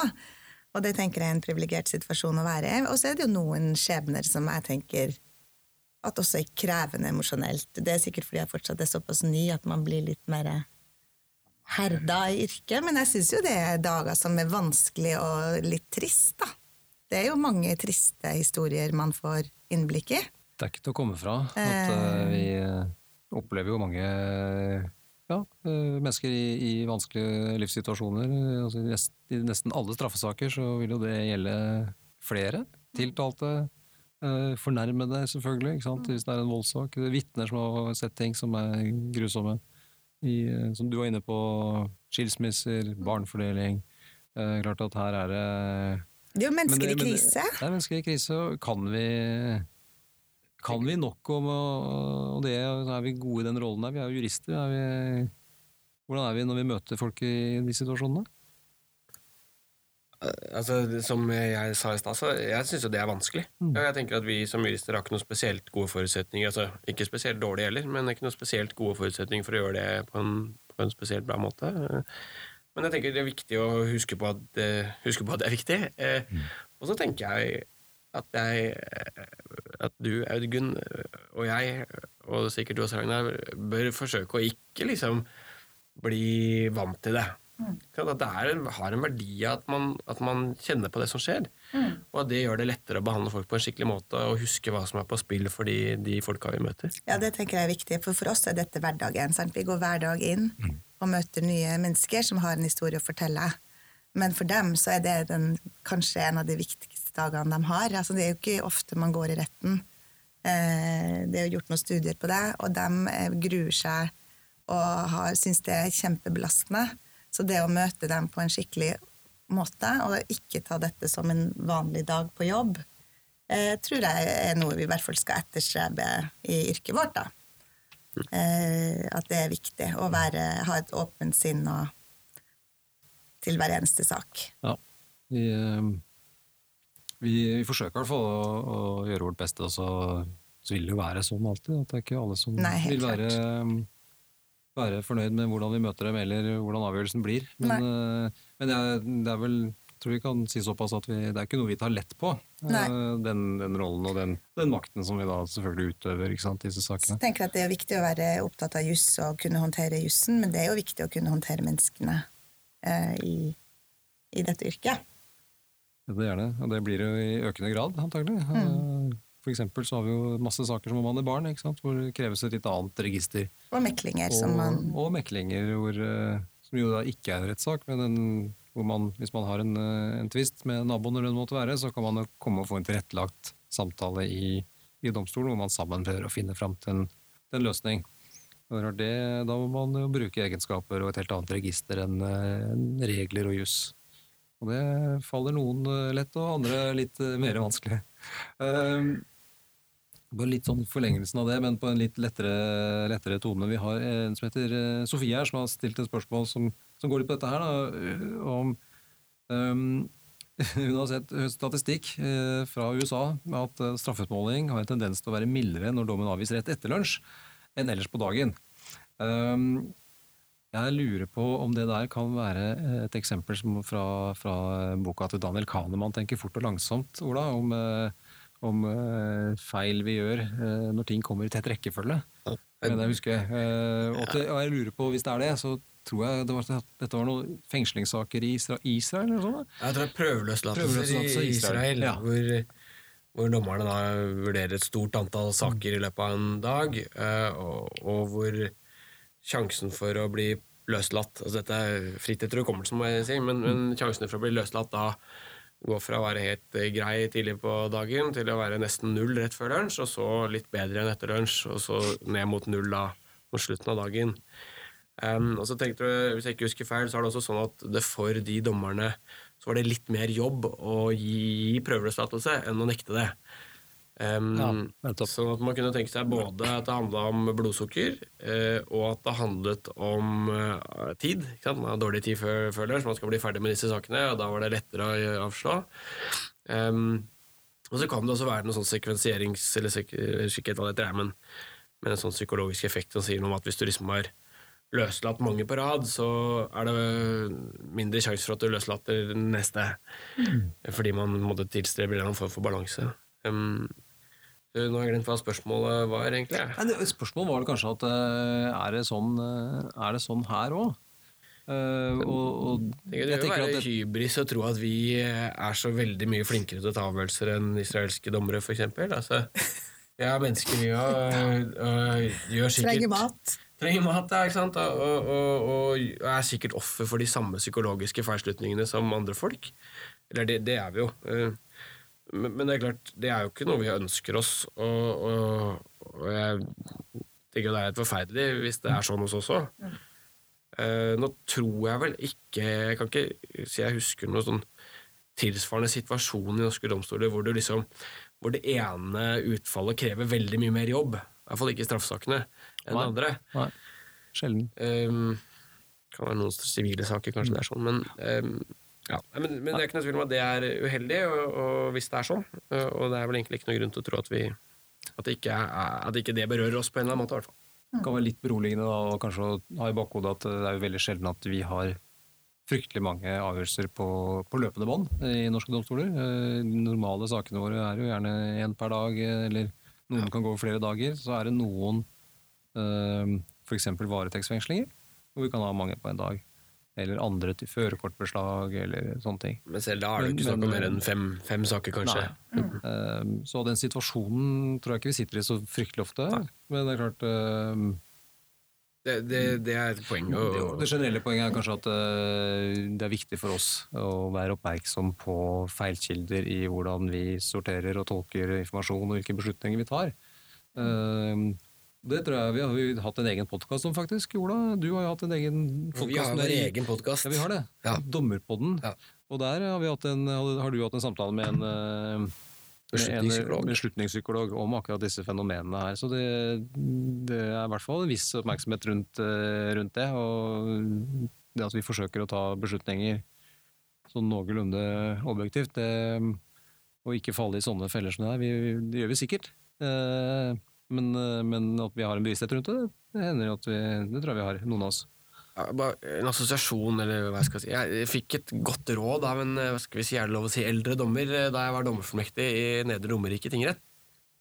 Og det tenker jeg er en privilegert situasjon å være i. Og så er det jo noen skjebner som jeg tenker at også er krevende emosjonelt. Det er sikkert fordi jeg fortsatt er såpass ny at man blir litt mer herda i yrket, men jeg syns jo det er dager som er vanskelig og litt trist, da. Det er jo mange triste historier man får innblikk i. Det er ikke til å komme fra at eh, vi eh, opplever jo mange ja, eh, mennesker i, i vanskelige livssituasjoner. Eh, Altså, I nest, I nesten alle straffesaker så vil jo det gjelde flere tiltalte. eh, Fornærmede, selvfølgelig, ikke sant? hvis det er en voldssak. Vitner som har sett ting som er grusomme. I, som du var inne på, skilsmisser, barnefordeling. Klart at her er det Det er jo men mennesker det- i det- krise. Det er mennesker i krise, og kan vi kan vi nok om Og det er vi gode i den rollen der. Vi er jo jurister. Er vi, hvordan er vi når vi møter folk i de situasjonene? Altså, Som jeg sa i stad, så jeg syns jo det er vanskelig. Mm. Jeg tenker at Vi som jurister har ikke noen spesielt gode forutsetninger. altså Ikke spesielt dårlige heller, men ikke noen spesielt gode forutsetninger for å gjøre det på en, på en spesielt bra måte. Men jeg tenker det er viktig å huske på at, eh, huske på at det er viktig. Mm. Og så tenker jeg at, jeg, at du, Audgunn, og jeg, og sikkert du også, Ragnar, bør forsøke å ikke liksom bli vant til det. At det er, en- har en verdi at man, at man kjenner på det som skjer. Og at det gjør det lettere å behandle folk på en skikkelig måte og huske hva som er på spill for de, de folka vi møter. Ja, det tenker jeg er viktig, for for oss er dette hverdagen. Sant? Vi går hver dag inn og møter nye mennesker som har en historie å fortelle. Men for dem så er det den, kanskje en av de viktigste dagene de har. Altså, det er jo ikke ofte man går i retten. Eh, det er jo gjort noen studier på det, og de eh, gruer seg og syns det er kjempebelastende. Så det å møte dem på en skikkelig måte, og ikke ta dette som en vanlig dag på jobb, eh, tror jeg er noe vi i hvert fall skal etterstrebe i yrket vårt. da. At det er viktig å være, ha et åpent sinn og, til hver eneste sak. Ja. Vi, vi, vi forsøker i hvert fall å, å gjøre vårt beste, og så, så vil det jo være sånn alltid. At det er ikke alle som Nei, vil være, være fornøyd med hvordan vi møter dem, eller hvordan avgjørelsen blir. Men, uh, men det, er, det er vel jeg tror vi kan si såpass at vi, det er ikke noe vi tar lett på, eh, den, den rollen og den, den makten som vi da selvfølgelig utøver ikke sant, disse sakene. Jeg tenker at Det er viktig å være opptatt av juss og kunne håndtere jussen, men det er jo viktig å kunne håndtere menneskene eh, i, i dette yrket. Det er det, og det blir jo i økende grad, antagelig. Mm. For eksempel så har vi jo masse saker som omhandler barn, ikke sant? hvor det kreves et litt annet register. Og meklinger Og, som man og meklinger, hvor, eh, som jo da ikke er en rettssak, men en, hvor man, hvis man har en, eh, en tvist med naboen, eller det måtte være, så kan man jo komme og få en tilrettelagt samtale i, i domstolen, hvor man sammen prøver å finne fram til en, til en løsning. Det da må man jo bruke egenskaper og et helt annet register enn eh, enn regler og juss. Og det faller noen eh, lett, og andre litt eh, mer vanskelig. Um, bare litt sånn forlengelsen av det, men på en litt lettere, lettere tone. Vi har en som heter eh, Sofie her, som har stilt et spørsmål som, som går litt på dette her. Da, om um, Hun har sett statistikk fra USA med at straffeutmåling har en tendens til å være mildere når dommen avgis rett etter lunsj enn ellers på dagen. Um, jeg lurer på om det der kan være et eksempel som fra, fra boka til Daniel Kahneman, tenker fort og langsomt, Ola, om, eh, om eh, feil vi gjør eh, når ting kommer i tett rekkefølge. Men jeg husker. Eh, og, til, og jeg lurer på, hvis det er det, så tror jeg det var, dette var noen fengslingssaker i Isra Israel eller sånt? Jeg tror det er prøveløslatelser i Israel, ja. hvor, hvor dommerne da vurderer et stort antall saker i løpet av en dag, eh, og, og hvor sjansen for å bli løslatt altså Dette er fritt etter hukommelsen, må jeg si, men, men sjansene for å bli løslatt da går fra å være helt eh, grei tidlig på dagen til å være nesten null rett før lunsj, og så litt bedre enn etter lunsj, og så ned mot null da mot slutten av dagen. Um, og så tenkte du, Hvis jeg ikke husker feil, så er det også sånn at det for de dommerne så var det litt mer jobb å gi prøveløslatelse enn å nekte det. Um, Ja, sånn at man kunne tenke seg både at det handla om blodsukker, uh, og at det handlet om uh, tid. Ikke sant? Man har dårlig tid før, før lunsj, man skal bli ferdig med disse sakene, og da var det lettere å avslå. Um, og så kan det også være noe sånn sekvenserings... Eller sek, av dette ikke helt hva det heter, men, men en sånn psykologisk effekt som sier noe om at hvis du liksom har løslatt mange på rad, så er det mindre sjanse for at du løslater den neste. Fordi man måtte tilstrebe en form for balanse. Um, nå har jeg glemt hva spørsmålet var, egentlig. Nei, det, spørsmålet var kanskje at eh, er det sånn, eh, er det sånn her òg? og, og Det kan jo være at det, hybris å tro at vi er så veldig mye flinkere til å ta avgjørelser enn israelske dommere, f.eks. Altså, vi er mennesker, vi òg, sikkert Trenger mat. Trenger mat, ja, ikke sant? Og, og, og, og er sikkert offer for de samme psykologiske feilslutningene som andre folk. Eller det, det er vi jo. Men, men det er klart, det er jo ikke noe vi ønsker oss, og, og, og jeg tenker jo det er helt forferdelig hvis det er sånn hos oss også. Uh, nå tror jeg vel ikke Jeg kan ikke si jeg husker noen sånn tilsvarende situasjon i norske domstoler hvor, du liksom, hvor det ene utfallet krever veldig mye mer jobb. I hvert fall ikke i straffesakene enn Nei. andre. Nei, sjelden. Um, kan være noen sivile saker, kanskje det er sånn, men, um, ja. Nei, men, men det er ikke noe tvil om at det er uheldig, og, og hvis det er sånn. uh, Og det er vel egentlig ikke noe grunn til å tro at, vi, at, det, ikke er, at ikke det berører oss på en eller annen måte. i hvert fall. Det kan være litt beroligende da, og kanskje å ha i bakhodet at det er jo veldig sjelden at vi har fryktelig mange avgjørelser på, på løpende bånd i norske domstoler. Eh, De normale sakene våre er jo gjerne én per dag, eh, eller noen kan gå over flere dager. Så er det noen eh, f.eks. varetektsfengslinger, hvor vi kan ha mange på en dag. Eller andre til førerkortbeslag, eller sånne ting. Men selv da er det ikke snakk om mer enn fem, fem saker, kanskje. Eh, Så den situasjonen tror jeg ikke vi sitter i så fryktelig ofte. Men det er klart eh, Det, det, det er et poeng. Og, Det generelle poenget er kanskje at uh, det er viktig for oss å være oppmerksom på feilkilder i hvordan vi sorterer og tolker informasjon og hvilke beslutninger vi tar. Eh, Det tror jeg vi har vi hatt en egen podkast om, faktisk. Ola, du har jo hatt en egen vi har vår egen podkast. Ja, vi har det. Ja. Dommerpodden. Ja. Og der har, en, har du hatt en samtale med en eh, Beslutningspsykolog. beslutningspsykolog om akkurat disse fenomenene her. Så det, det er i hvert fall en viss oppmerksomhet rundt, eh, rundt det. Og det at vi forsøker å ta beslutninger sånn noenlunde objektivt, det, og ikke falle i sånne feller som det her, vi, det gjør vi sikkert. Eh, Men, eh, men at vi har en bevissthet rundt det, det hender jo at vi, det tror jeg vi har, noen av oss. Ja, bare en assosiasjon, eller hva jeg skal si. Jeg fikk et godt råd av en hva skal vi si, er det lov å si, eldre dommer eh, da jeg var dommerformektig i Nedre Romerike tingrett.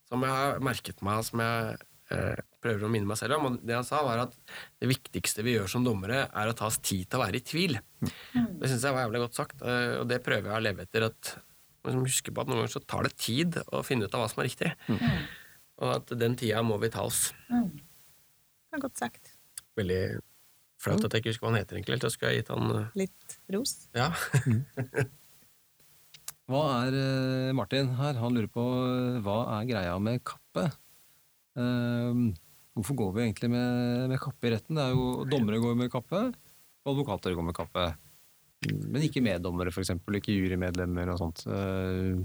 Som jeg har merket meg, som jeg eh, prøver å minne meg selv om. Og det han sa, var at det viktigste vi gjør som dommere, er å ta oss tid til å være i tvil. Det syns jeg var jævlig godt sagt, eh, og det prøver jeg å leve etter. at man på at Noen ganger så tar det tid å finne ut av hva som er riktig. Og at den tida må vi ta oss. Det er godt sagt. Veldig flaut at jeg ikke husker hva han heter, egentlig. Da skulle jeg gitt han eh, Litt ros. Ja. Hva er eh, Martin her? Han lurer på eh, hva er greia med kappe? Um, hvorfor går vi egentlig med, med kappe i retten? Det er jo Dommere går med kappe, og advokater går med kappe. Men ikke meddommere, eksempel. Ikke jurymedlemmer og sånt. Uh,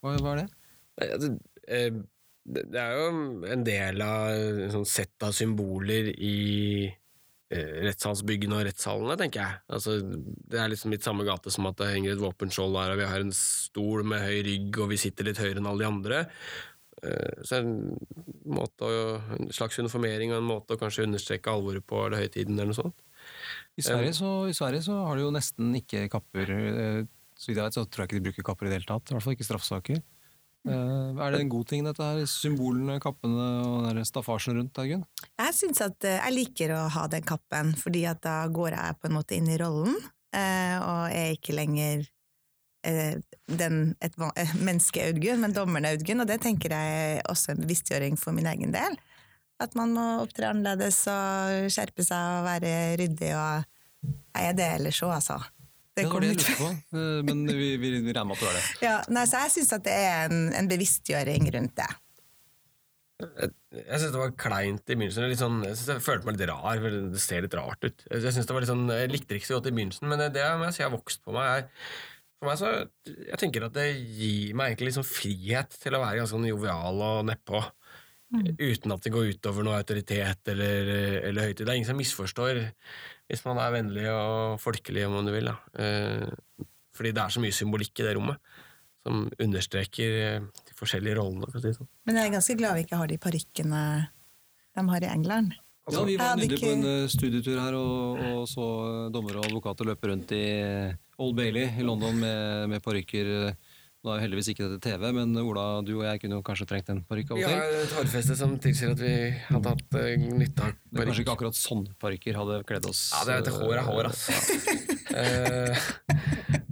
hva, hva er det? Nei, altså, det det er jo en del av et sånn sett av symboler i eh, rettssalsbyggene og rettshallene, tenker jeg. Altså, det er liksom litt samme gate som at det henger et våpenskjold der, og vi har en stol med høy rygg, og vi sitter litt høyere enn alle de andre. Eh, Så en, måte en slags uniformering og en måte å kanskje understreke alvoret på, eller høytiden, eller noe sånt. I Sverige, så, I Sverige så har de jo nesten ikke kapper. eh, Så vidt jeg vet, så tror jeg ikke de bruker kapper i det hele tatt. I hvert fall ikke straffesaker. Eh, Er det en god ting, dette her? Symbolene, kappene og staffasjen rundt, Eigunn? Jeg syns at eh, jeg liker å ha den kappen, fordi at da går jeg på en måte inn i rollen, eh, og er ikke lenger den, et menneske Audgunn, men dommeren Audgunn, og det tenker jeg er også en bevisstgjøring for min egen del. At man må opptre annerledes og skjerpe seg og være ryddig, og jeg er det ellers òg, altså. Det Det var det jeg lurte på, eh, men vi, vi, vi regner med at du er det. Ja, nei, så jeg syns at det er en, en bevisstgjøring rundt det. Jeg, jeg syns det var kleint i begynnelsen. Litt sånn, jeg, synes jeg følte meg litt rar, for det ser litt rart ut. Jeg, synes det var litt sånn, jeg likte det ikke så godt i begynnelsen, men det, det må jeg si har vokst på meg. Jeg, for meg så, jeg tenker at det gir meg egentlig sånn frihet til å være ganske sånn jovial og nedpå. Uten at det går utover noe autoritet eller, eller høytid. Det er ingen som misforstår hvis man er vennlig og folkelig, om man vil. Da. Eh, fordi det er så mye symbolikk i det rommet som understreker eh, de forskjellige rollene. For å si sånn. Men jeg er ganske glad vi ikke har de parykkene de har i England. Ja, Vi var nydelig på en eh, studietur her og, og så dommere og advokater løpe rundt i Old Bailey i London med, med parykker. Nå er jo heldigvis ikke dette TV, men Ola, du og jeg kunne jo kanskje trengt en parykk av og til. Vi har et hårfeste som tilsier at vi hadde hatt uh, nytte av parykk. kanskje ikke akkurat sånn parykker hadde kledd oss. Ja, det er et hår er hår, altså. Eh,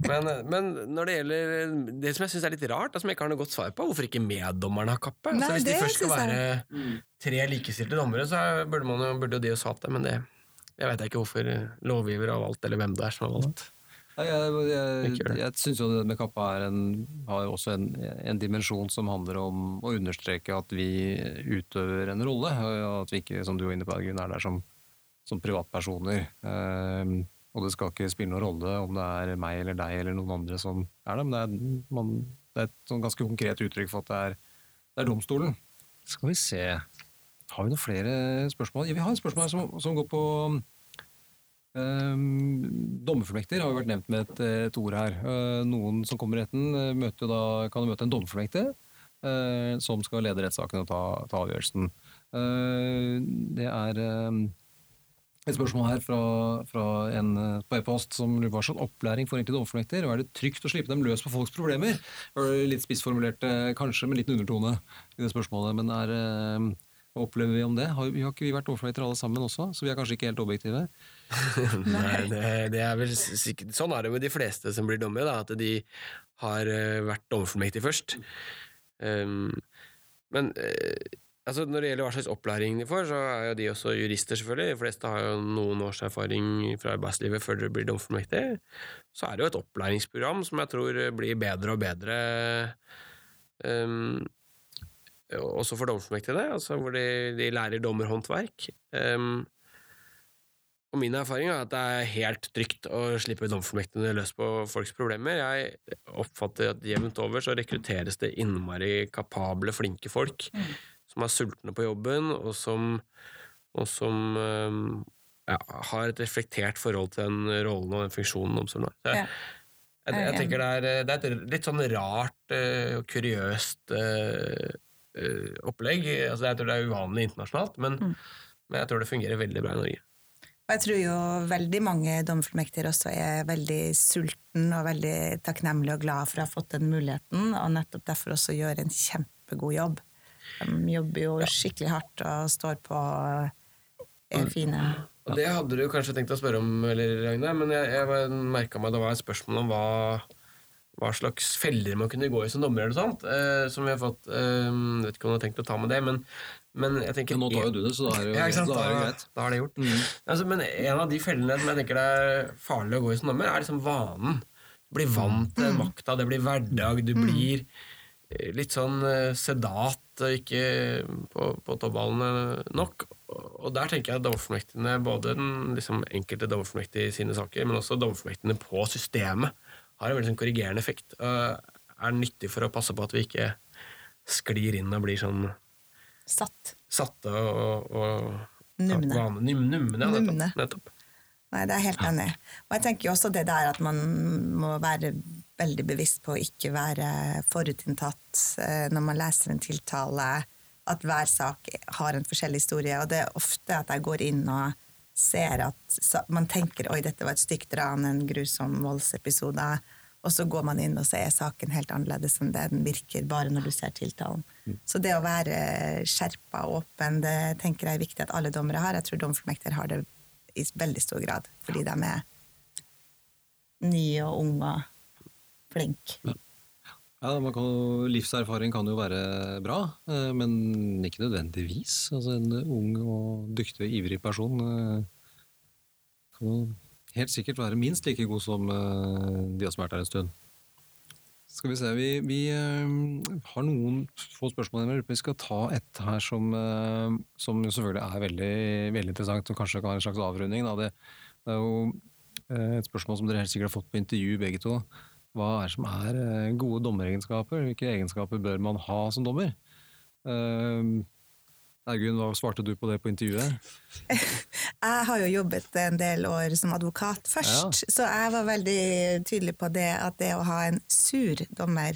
men, men når det gjelder det som jeg syns er litt rart, som jeg ikke har noe godt svar på, hvorfor ikke meddommerne har kappe? Nei, altså, hvis de først skal være tre likestilte dommere, så burde, man, jo- burde jo de også hatt det, men det jeg vet ikke hvorfor lovgiver har valgt, eller hvem det er som har valgt. Nei, jeg jeg, jeg, jeg syns jo det med kappa en, har også en, en dimensjon som handler om å understreke at vi utøver en rolle. og At vi ikke, som du var inne på, Gunn, er der som, som privatpersoner. Eh, og det skal ikke spille noen rolle om det er meg eller deg eller noen andre som er det, men det er, man, det er et sånn ganske konkret uttrykk for at det er, det er domstolen. Skal vi se Har vi noen flere spørsmål? Ja, vi har et spørsmål som, som går på dommerfullmekter har jo vært nevnt med et, et ord her. Uh, noen som kommer i retten, møter da, kan møte en dommerfullmektig som skal lede rettssaken og ta, ta avgjørelsen. Det er um, et spørsmål her fra, fra en på e-post som lurer på hva slags opplæring får egentlig dommerfullmekter, og er det trygt å slippe dem løs på folks problemer? Litt spissformulert, kanskje med liten undertone i det spørsmålet, men er opplever vi om det? Har, vi har ikke vi vært dommerfullmekter alle sammen også, så vi er kanskje ikke helt objektive? Nei, det, det er vel sikkert Sånn er det med de fleste som blir dommere, da, at de har eh, vært dommerfullmektig først. Um, men eh, altså, når det gjelder hva slags opplæring de får, så er jo de også jurister, selvfølgelig. De fleste har jo noen års erfaring fra arbeidslivet før de blir dommerfullmektig. Så er det jo et opplæringsprogram som jeg tror blir bedre og bedre. Um, også for dommerfullmektige, altså hvor de, de lærer dommerhåndverk. Um, og min erfaring er at det er helt trygt å slippe dommerfullmektigene løs på folks problemer. Jeg oppfatter at jevnt over så rekrutteres det innmari kapable, flinke folk som er sultne på jobben, og som, og som ja, har et reflektert forhold til den rollen og den funksjonen domstolen har. Ja. jeg, jeg, tenker det er, det er et litt sånn rart eh, og kuriøst eh, eh, opplegg. Altså, jeg tror det er uvanlig internasjonalt, men, men jeg tror det fungerer veldig bra i Norge. Og jeg tror jo veldig mange domfullmektiger også er veldig sulten og veldig takknemlige og glad for å ha fått den muligheten, og nettopp derfor også gjør en kjempegod jobb. De jobber jo skikkelig hardt og står på er fine. Og Det hadde du kanskje tenkt å spørre om, eller, Ragnar, men jeg, jeg merka meg det var et spørsmål om hva, hva slags feller man kunne gå i som dommer, eller sånt, eh, som vi har fått. Eh, vet ikke om du har tenkt å ta med det, men, men jeg tenker Men nå tar jo du det, så da er det jo, Ja, ikke sant? da er det greit. da er det gjort. Altså, men en av de fellene som jeg tenker det er farlig å gå i som dommer, er liksom vanen. Du blir vant til makta, det blir hverdag, du blir eh, litt sånn eh, sedat og ikke på, på toppballene nok. Og der tenker jeg at dommerfullmektigene, både den liksom, enkelte dommerformektige i sine saker, men også dommerfullmektigene på systemet, har en veldig sånn korrigerende effekt. Og er nyttig for å passe på at vi ikke sklir inn og blir sånn Satt. satte og, og Numne. Num, numne, ja, Numne. nettopp. nettopp. Nei, det er helt enig. Og jeg tenker jo også det der at man må være veldig bevisst på å ikke være forutinntatt eh, når man leser en tiltale, at hver sak har en forskjellig historie. Og det er ofte at jeg går inn og ser at man tenker oi, dette var et stygt ran, en grusom voldsepisode. Og så går man inn, og så er saken helt annerledes enn det den virker bare når du ser tiltalen. Så det å være skjerpa og åpen, det tenker jeg er viktig at alle dommere har. Jeg tror domfullmektiger har det i veldig stor grad, fordi de er nye og unge og flinke. Ja, man kan, Livserfaring kan jo være bra, eh, men ikke nødvendigvis. Altså En ung og dyktig og ivrig person eh, kan jo helt sikkert være minst like god som eh, de som har vært her en stund. Skal vi se, vi, vi eh, har noen få spørsmål igjen. Vi skal ta et her som, eh, som selvfølgelig er veldig, veldig interessant, og kanskje kan ha en slags avrunding. Det, det er jo et spørsmål som dere helt sikkert har fått på intervju, begge to. Hva er det som er gode dommeregenskaper? Hvilke egenskaper bør man ha som dommer? Uh, Ergun, hva svarte du på det på intervjuet? Jeg har jo jobbet en del år som advokat først, så jeg var veldig tydelig på det at det å ha en sur dommer,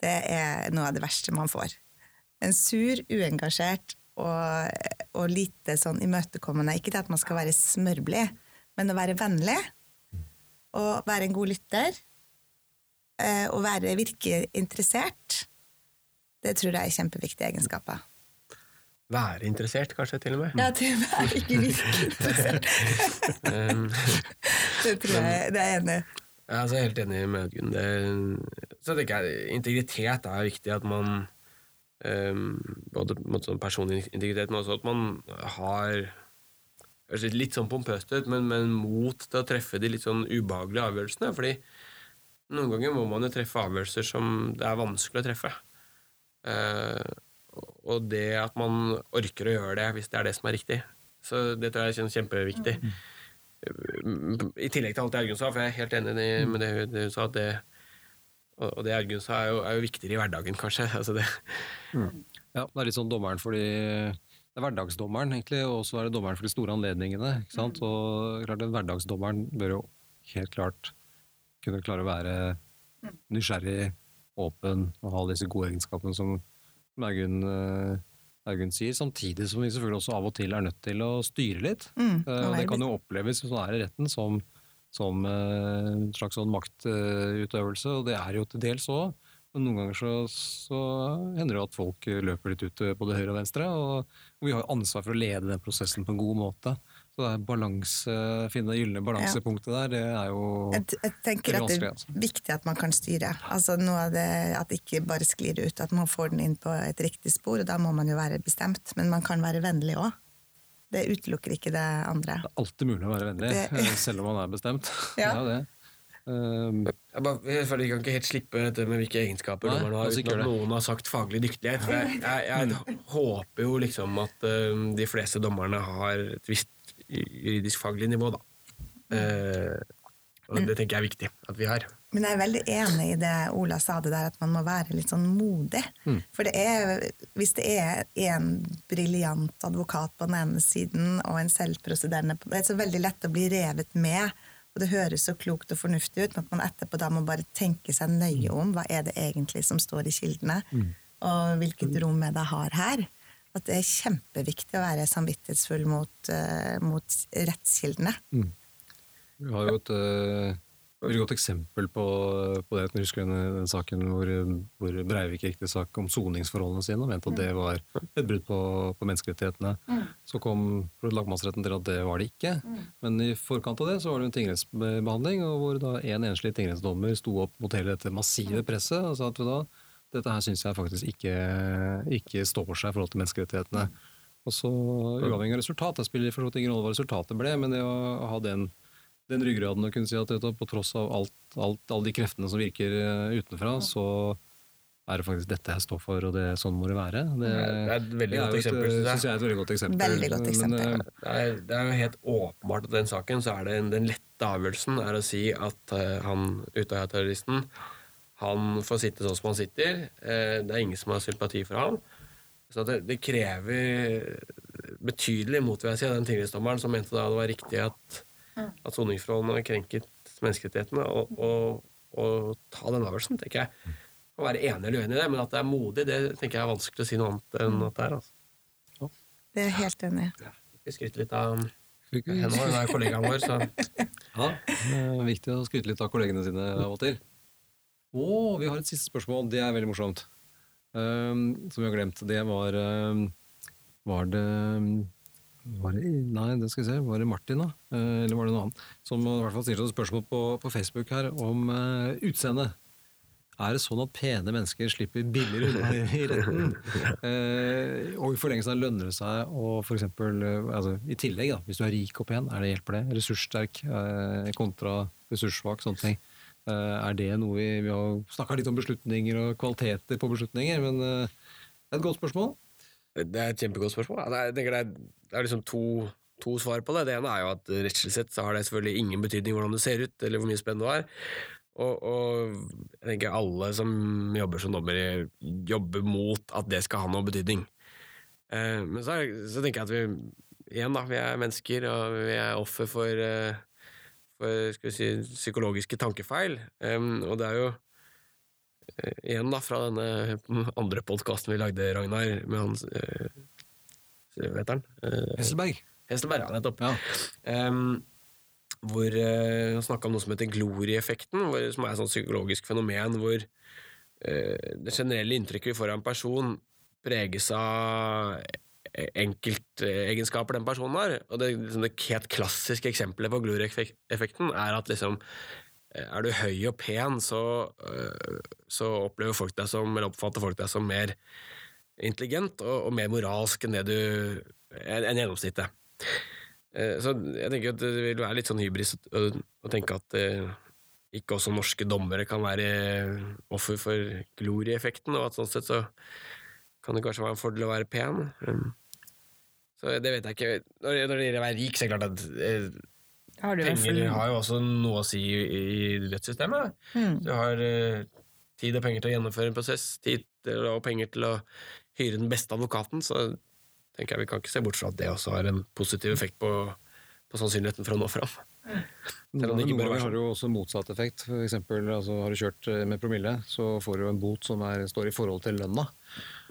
det er noe av det verste man får. En sur, uengasjert og, og lite sånn imøtekommende. Ikke det at man skal være smørblid, men å være vennlig. Og være en god lytter. eh, Og være virke interessert. Det tror jeg er kjempeviktige egenskaper. Være interessert, kanskje, til og med. Ja, til å er ikke virke interessert. Um, Det tror jeg det er enig i. Jeg er altså helt enig med Gunn. Det, så tenker jeg integritet er viktig. At man um, Både sånn personlig integritet, men også at man har høres litt sånn pompøst ut, men, men mot til å treffe de litt sånn ubehagelige avgjørelsene. fordi noen ganger må man jo treffe avgjørelser som det er vanskelig å treffe. Eh, og det at man orker å gjøre det hvis det er det som er riktig. Så det tror jeg er kjempeviktig. I tillegg til alt det Ergun sa, for jeg er helt enig i- med det, hun- sa, at det, og det Ergun sa, er jo, er jo viktigere i hverdagen, kanskje. Altså det, Ja, det er litt sånn dommeren for de Det er hverdagsdommeren, egentlig, og så er det dommeren for de store anledningene. ikke sant? Og klart, den hverdagsdommeren bør jo helt klart kunne klare å være nysgjerrig, åpen og ha disse gode egenskapene som som Ergun, eh, sier, samtidig som vi selvfølgelig også av og til er nødt til å styre litt. Mm, Eh, og og det kan jo oppleves, hvis man er i retten, som, som eh, en slags sånn maktutøvelse, og det er jo til dels òg. Men noen ganger så, så hender det at folk løper litt ut både høyre og venstre, og, vi har ansvar for å lede den prosessen på en god måte. Så det er balanse, finne det gylne balansepunktet der, det er jo Jeg, jeg tenker at det er altså. viktig at man kan styre. Altså noe av det At det ikke bare sklir ut. At man får den inn på et riktig spor, og da må man jo være bestemt. Men man kan være vennlig òg. Det utelukker ikke det andre. det er alltid mulig å være vennlig, Det- eh, selv om man er bestemt. Ja. Det er det. Um, jeg, bare, jeg føler jeg kan ikke helt slippe dette med hvilke egenskaper dommerne dommeren har, ikke uten at det. noen har sagt faglig dyktighet. Jeg, jeg, jeg håper jo liksom at um, de fleste dommerne har et visst juridisk faglig nivå, da. Eh, og det tenker jeg er viktig at vi har. Men jeg er veldig enig i det Ola sa, det der at man må være litt sånn modig. For det er, hvis det er en briljant advokat på den ene siden og en selvprosederende på Det er så veldig lett å bli revet med, og det høres så klokt og fornuftig ut, men at man etterpå da må bare tenke seg nøye om hva er det egentlig som står i kildene, og hvilket rom jeg det har her. At det er kjempeviktig å være samvittighetsfull mot, eh, mot rettskildene. Vi har jo et uh, veldig godt eksempel på, på det. Jeg husker den, den saken hvor, hvor Breivik gikk til sak om soningsforholdene sine og mente at det var et brudd på, på menneskerettighetene. Så kom lagmannsretten til at det var det ikke. Men i forkant av det så var det en tingrettsbehandling, og hvor da en enslig tingrettsdommer sto opp mot hele dette massive presset og sa at da, dette her syns jeg faktisk ikke, ikke står seg i forhold til menneskerettighetene. Og så Uavhengig av resultat, det spiller for så vidt ingen rolle hva resultatet ble, men det å ha den den ryggraden å kunne si at på tross av alt, alt, alle de kreftene som virker eh, utenfra, så er det faktisk dette jeg står for, og det, sånn må det være. Det, Det er et veldig godt eksempel, Det jeg. synes jeg er et veldig godt eksempel. Veldig godt eksempel. Men, eh, Det er, det er jo helt åpenbart at den saken så er det den lette avgjørelsen er å si at eh, han Utøya-terroristen han får sitte sånn som han sitter. Eh, det er ingen som har sympati for ham. Så det, det krever betydelig mot vil jeg si, av den tingrettsdommeren som mente da det var riktig at, at soningsforholdene krenket menneskerettighetene, og, og, og ta den avgjørelsen, tenker jeg. Å være enig eller uenig i det, men at det er modig, det tenker jeg er vanskelig å si noe annet enn at det er. Altså. Det er jeg helt enig i. Vi skryter litt av henne, hun er kollegaen vår, så Ja, det er viktig å skryte litt av kollegene sine av og til. Å, vi har et siste spørsmål. Det er veldig morsomt. Um, som vi har glemt. Det var um, Var det var det, Nei, det skal vi se. Var det Martin, da? Eh, eller var det noen annen? Som i hvert fall stiller oss spørsmål på, på Facebook her om uh, utseende. Er det sånn at pene mennesker slipper billigere unna i retten? Eh, og i forlengelsen lønner det seg å eksempel, eh, altså, I tillegg, da, hvis du er rik og pen, er det hjelper det? Ressurssterk eh, kontra ressurssvak, sånne ting. Eh, er det noe vi, vi har snakka litt om beslutninger og kvaliteter på beslutninger, men eh, det er et godt spørsmål. Det er et kjempegodt spørsmål. Er, jeg tenker det er, det er liksom to, to svar på det. Det ene er jo at rettslig sett så har det selvfølgelig ingen betydning hvordan du ser ut, eller hvor mye spenn du har. Og, og jeg tenker alle som jobber som dommer, jobber mot at det skal ha noe betydning. Eh, men så, er, så, tenker jeg at vi igjen da, vi er mennesker, og vi er offer for, for skal vi si, psykologiske tankefeil. Um, og det er jo eh, igjen da, fra denne andre podkasten vi lagde, Ragnar, med hans uh, Vet han? Uh, Hesselberg. Hesselberg, ja, nettopp. Ja. Um, hvor uh, Han snakka om noe som heter glorieffekten, som er et sånt psykologisk fenomen hvor det generelle inntrykket vi får av en person, preges av enkeltegenskaper den personen har. Og det, liksom, det helt klassiske eksempelet på glorieffekten er at liksom eh, er du høy og pen, så, så opplever folk deg som, eller oppfatter folk deg som mer intelligent og, og mer moralsk enn det du enn gjennomsnittet. Eh, så jeg tenker at det vil være litt sånn hybris å, å tenke at eh, ikke også norske dommere kan være offer for glorieeffekten, og at sånn sett så kan det kanskje være en fordel å være pen. Så det vet jeg ikke. Når det gjelder å være rik, så er det klart at eh, Har penger har jo også noe å si i, i rettssystemet. Mm. Du har eh, tid og penger til å gjennomføre en prosess, tid til, og penger til å hyre den beste advokaten, så tenker jeg vi kan ikke se bort fra at det også har en positiv effekt på, på sannsynligheten for å nå fram. Noen ganger være har det jo også motsatt effekt. For eksempel, altså, har du kjørt eh, med promille, så får du en bot som er, står i forhold til lønna.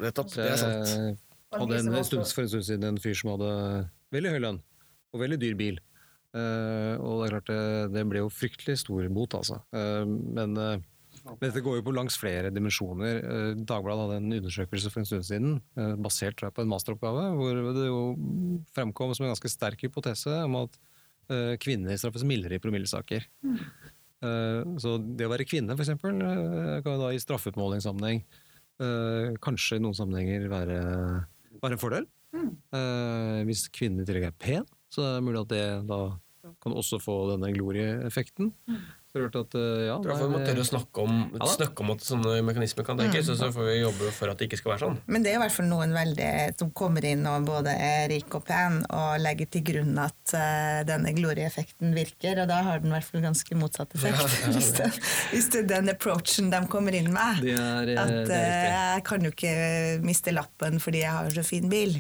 Nettopp, det er sant. Hadde en stund, for en stund siden en fyr som hadde veldig høy lønn og veldig dyr bil. Uh, og det er klart det, det ble jo fryktelig stor bot, altså. Uh, men, uh, men dette går jo på langs flere dimensjoner. Eh, Dagbladet hadde en undersøkelse for en stund siden, eh, basert tror jeg, på en masteroppgave, hvor det jo fremkom som en ganske sterk hypotese om at eh, kvinner straffes mildere i promillesaker. Eh, Så det å være kvinne, eh, kan da i straffeutmålingssammenheng eh, kanskje i noen sammenhenger være, være en fordel. Eh, Hvis kvinnen i tillegg er pen, så er det mulig at det da kan også få denne glorieeffekten. Så hørt at, eh, ja, Jeg tror vi må tørre å snakke om, ja, snakke om at sånne mekanismer kan tenkes, og så får vi jobbe for at det ikke skal være sånn. Men det er i hvert fall noen veldig som kommer inn og både er rik og pen og legger til grunn at uh, denne glorieeffekten virker, og da har den i hvert fall ganske motsatt effekt. Ja, ja, ja. hvis, det, hvis det er den approachen de kommer inn med. Det er, eh, at det er eh, jeg kan jo ikke miste lappen fordi jeg har så fin bil,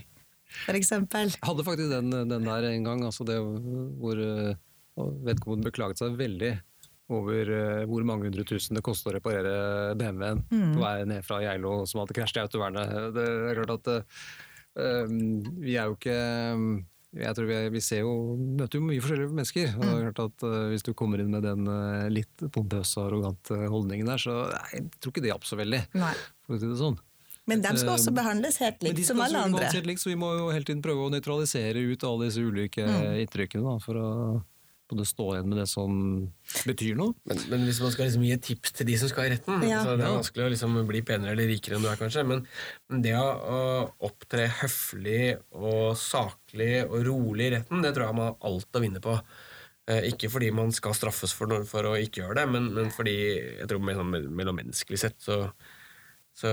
for eksempel. Jeg hadde faktisk den, den der en gang, altså det hvor eh, vedkommende beklaget seg veldig over eh, hvor mange hundre tusen det koster å reparere BMW-en Mm. på vei ned fra Geilo som hadde krasjet i autovernet. Det er klart at um, vi er jo ikke jeg tror vi, vi ser jo, møter jo mye forskjellige mennesker. og det er klart at uh, Hvis du kommer inn med den uh, litt pompøse og arrogante holdningen der, så nei, jeg tror ikke det hjalp så veldig. Nei. For å si det sånn. Men de skal også Eh, behandles helt likt som alle andre. helt likt, så vi må jo hele tiden prøve å nøytralisere ut alle disse ulike inntrykkene da, for å både stå igjen med det som betyr noe. Men, men hvis man skal liksom gi et tips til de som skal i retten Ja. så Det er vanskelig å liksom bli penere eller rikere enn du er, kanskje, men, det å, opptre høflig og saklig og rolig i retten, det tror jeg man har alt å vinne på. Eh, ikke fordi man skal straffes for, noe, for å ikke gjøre det, men, men fordi jeg tror mellom, sånn mellommenneskelig sett så, så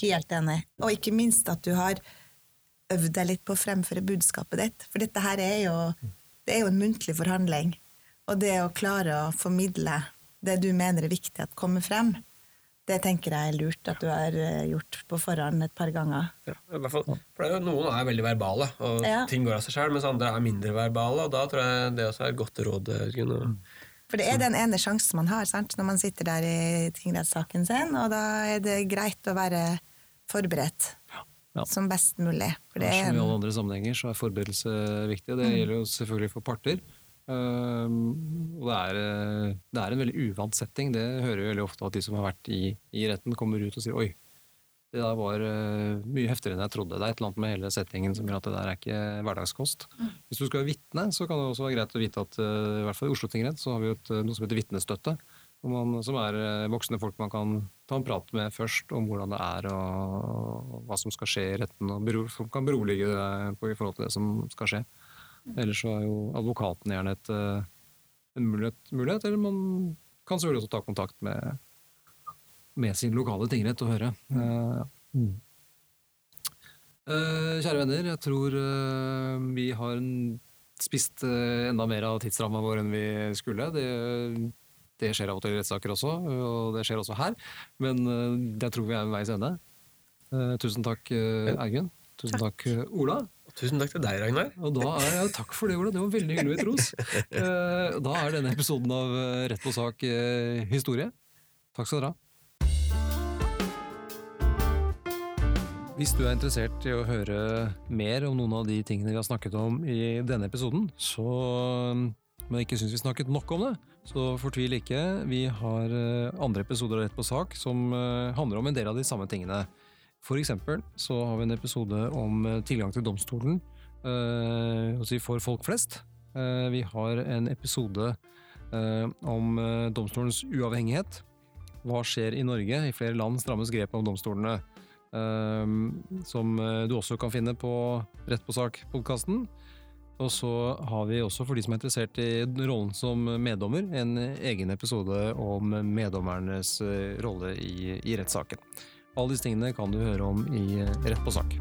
Helt enig. Og ikke minst at du har øvd deg litt på å fremføre budskapet ditt. For dette her er jo, det er jo en muntlig forhandling. Og det å klare å formidle det du mener er viktig at kommer frem, det tenker jeg er lurt at du har eh, gjort på forhånd et par ganger. ja, i hvert fall, for er Noen er veldig verbale, og Ja. ting går av seg sjøl, mens andre er mindre verbale. og Da tror jeg det også er et godt råd. For det er den ene sjansen man har sant? når man sitter der i tingrettssaken sin, og da er det greit å være forberedt Ja. som best mulig. For det er Som i alle andre sammenhenger så er forberedelse viktig. Det gjelder jo selvfølgelig for parter. og det er, det er, en veldig uvant setting. Det hører vi veldig ofte at de som har vært i, i retten, kommer ut og sier oi, det der var mye heftigere enn jeg trodde. Det er et eller annet med hele settingen som gjør at det der er ikke hverdagskost. Mm. Hvis du skal vitne, så kan det også være greit å vite at i hvert fall i Oslo tingrett så har vi et, noe som heter vitnestøtte. Som er voksne folk man kan ta en prat med først om hvordan det er og, hva som skal skje i retten, og bero, som kan berolige deg på i forhold til det som skal skje. Ellers så er jo advokaten gjerne et, eh, en mulighet, mulighet, eller man kan selvfølgelig også ta kontakt med, med sin lokale tingrett og høre. Uh, mm. uh, kjære venner, jeg tror uh, vi har spist enda mer av tidsramma vår enn vi skulle. Det, det skjer av og til i rettssaker også, og det skjer også her. Men jeg tror vi er ved veis ende. tusen takk, Eigen. Tusen takk, Ola. Tusen takk til deg, Ragnar. Og da er, ja, takk for det, Ola. Det var veldig hyggelig, Tros. Eh, da er denne episoden av eh, Rett på sak eh, historie. Takk skal dere ha. Hvis du er interessert i å høre mer om noen av de tingene vi har snakket om i denne episoden, så men ikke syns vi snakket nok om det, så fortvil ikke. Vi har andre episoder av Rett på sak som handler om en del av de samme tingene. For eksempel så har vi en episode om eh, tilgang til domstolen eh, for folk flest. Eh, vi har en episode om domstolens uavhengighet. Hva skjer i Norge? I flere land strammes grepet om domstolene. Som du også kan finne på Rett på sak-podkasten. Og så har vi også, for de som er interessert i rollen som meddommer, en egen episode om meddommernes rolle i, i rettssaken. Alle disse tingene kan du høre om i Rett på sak.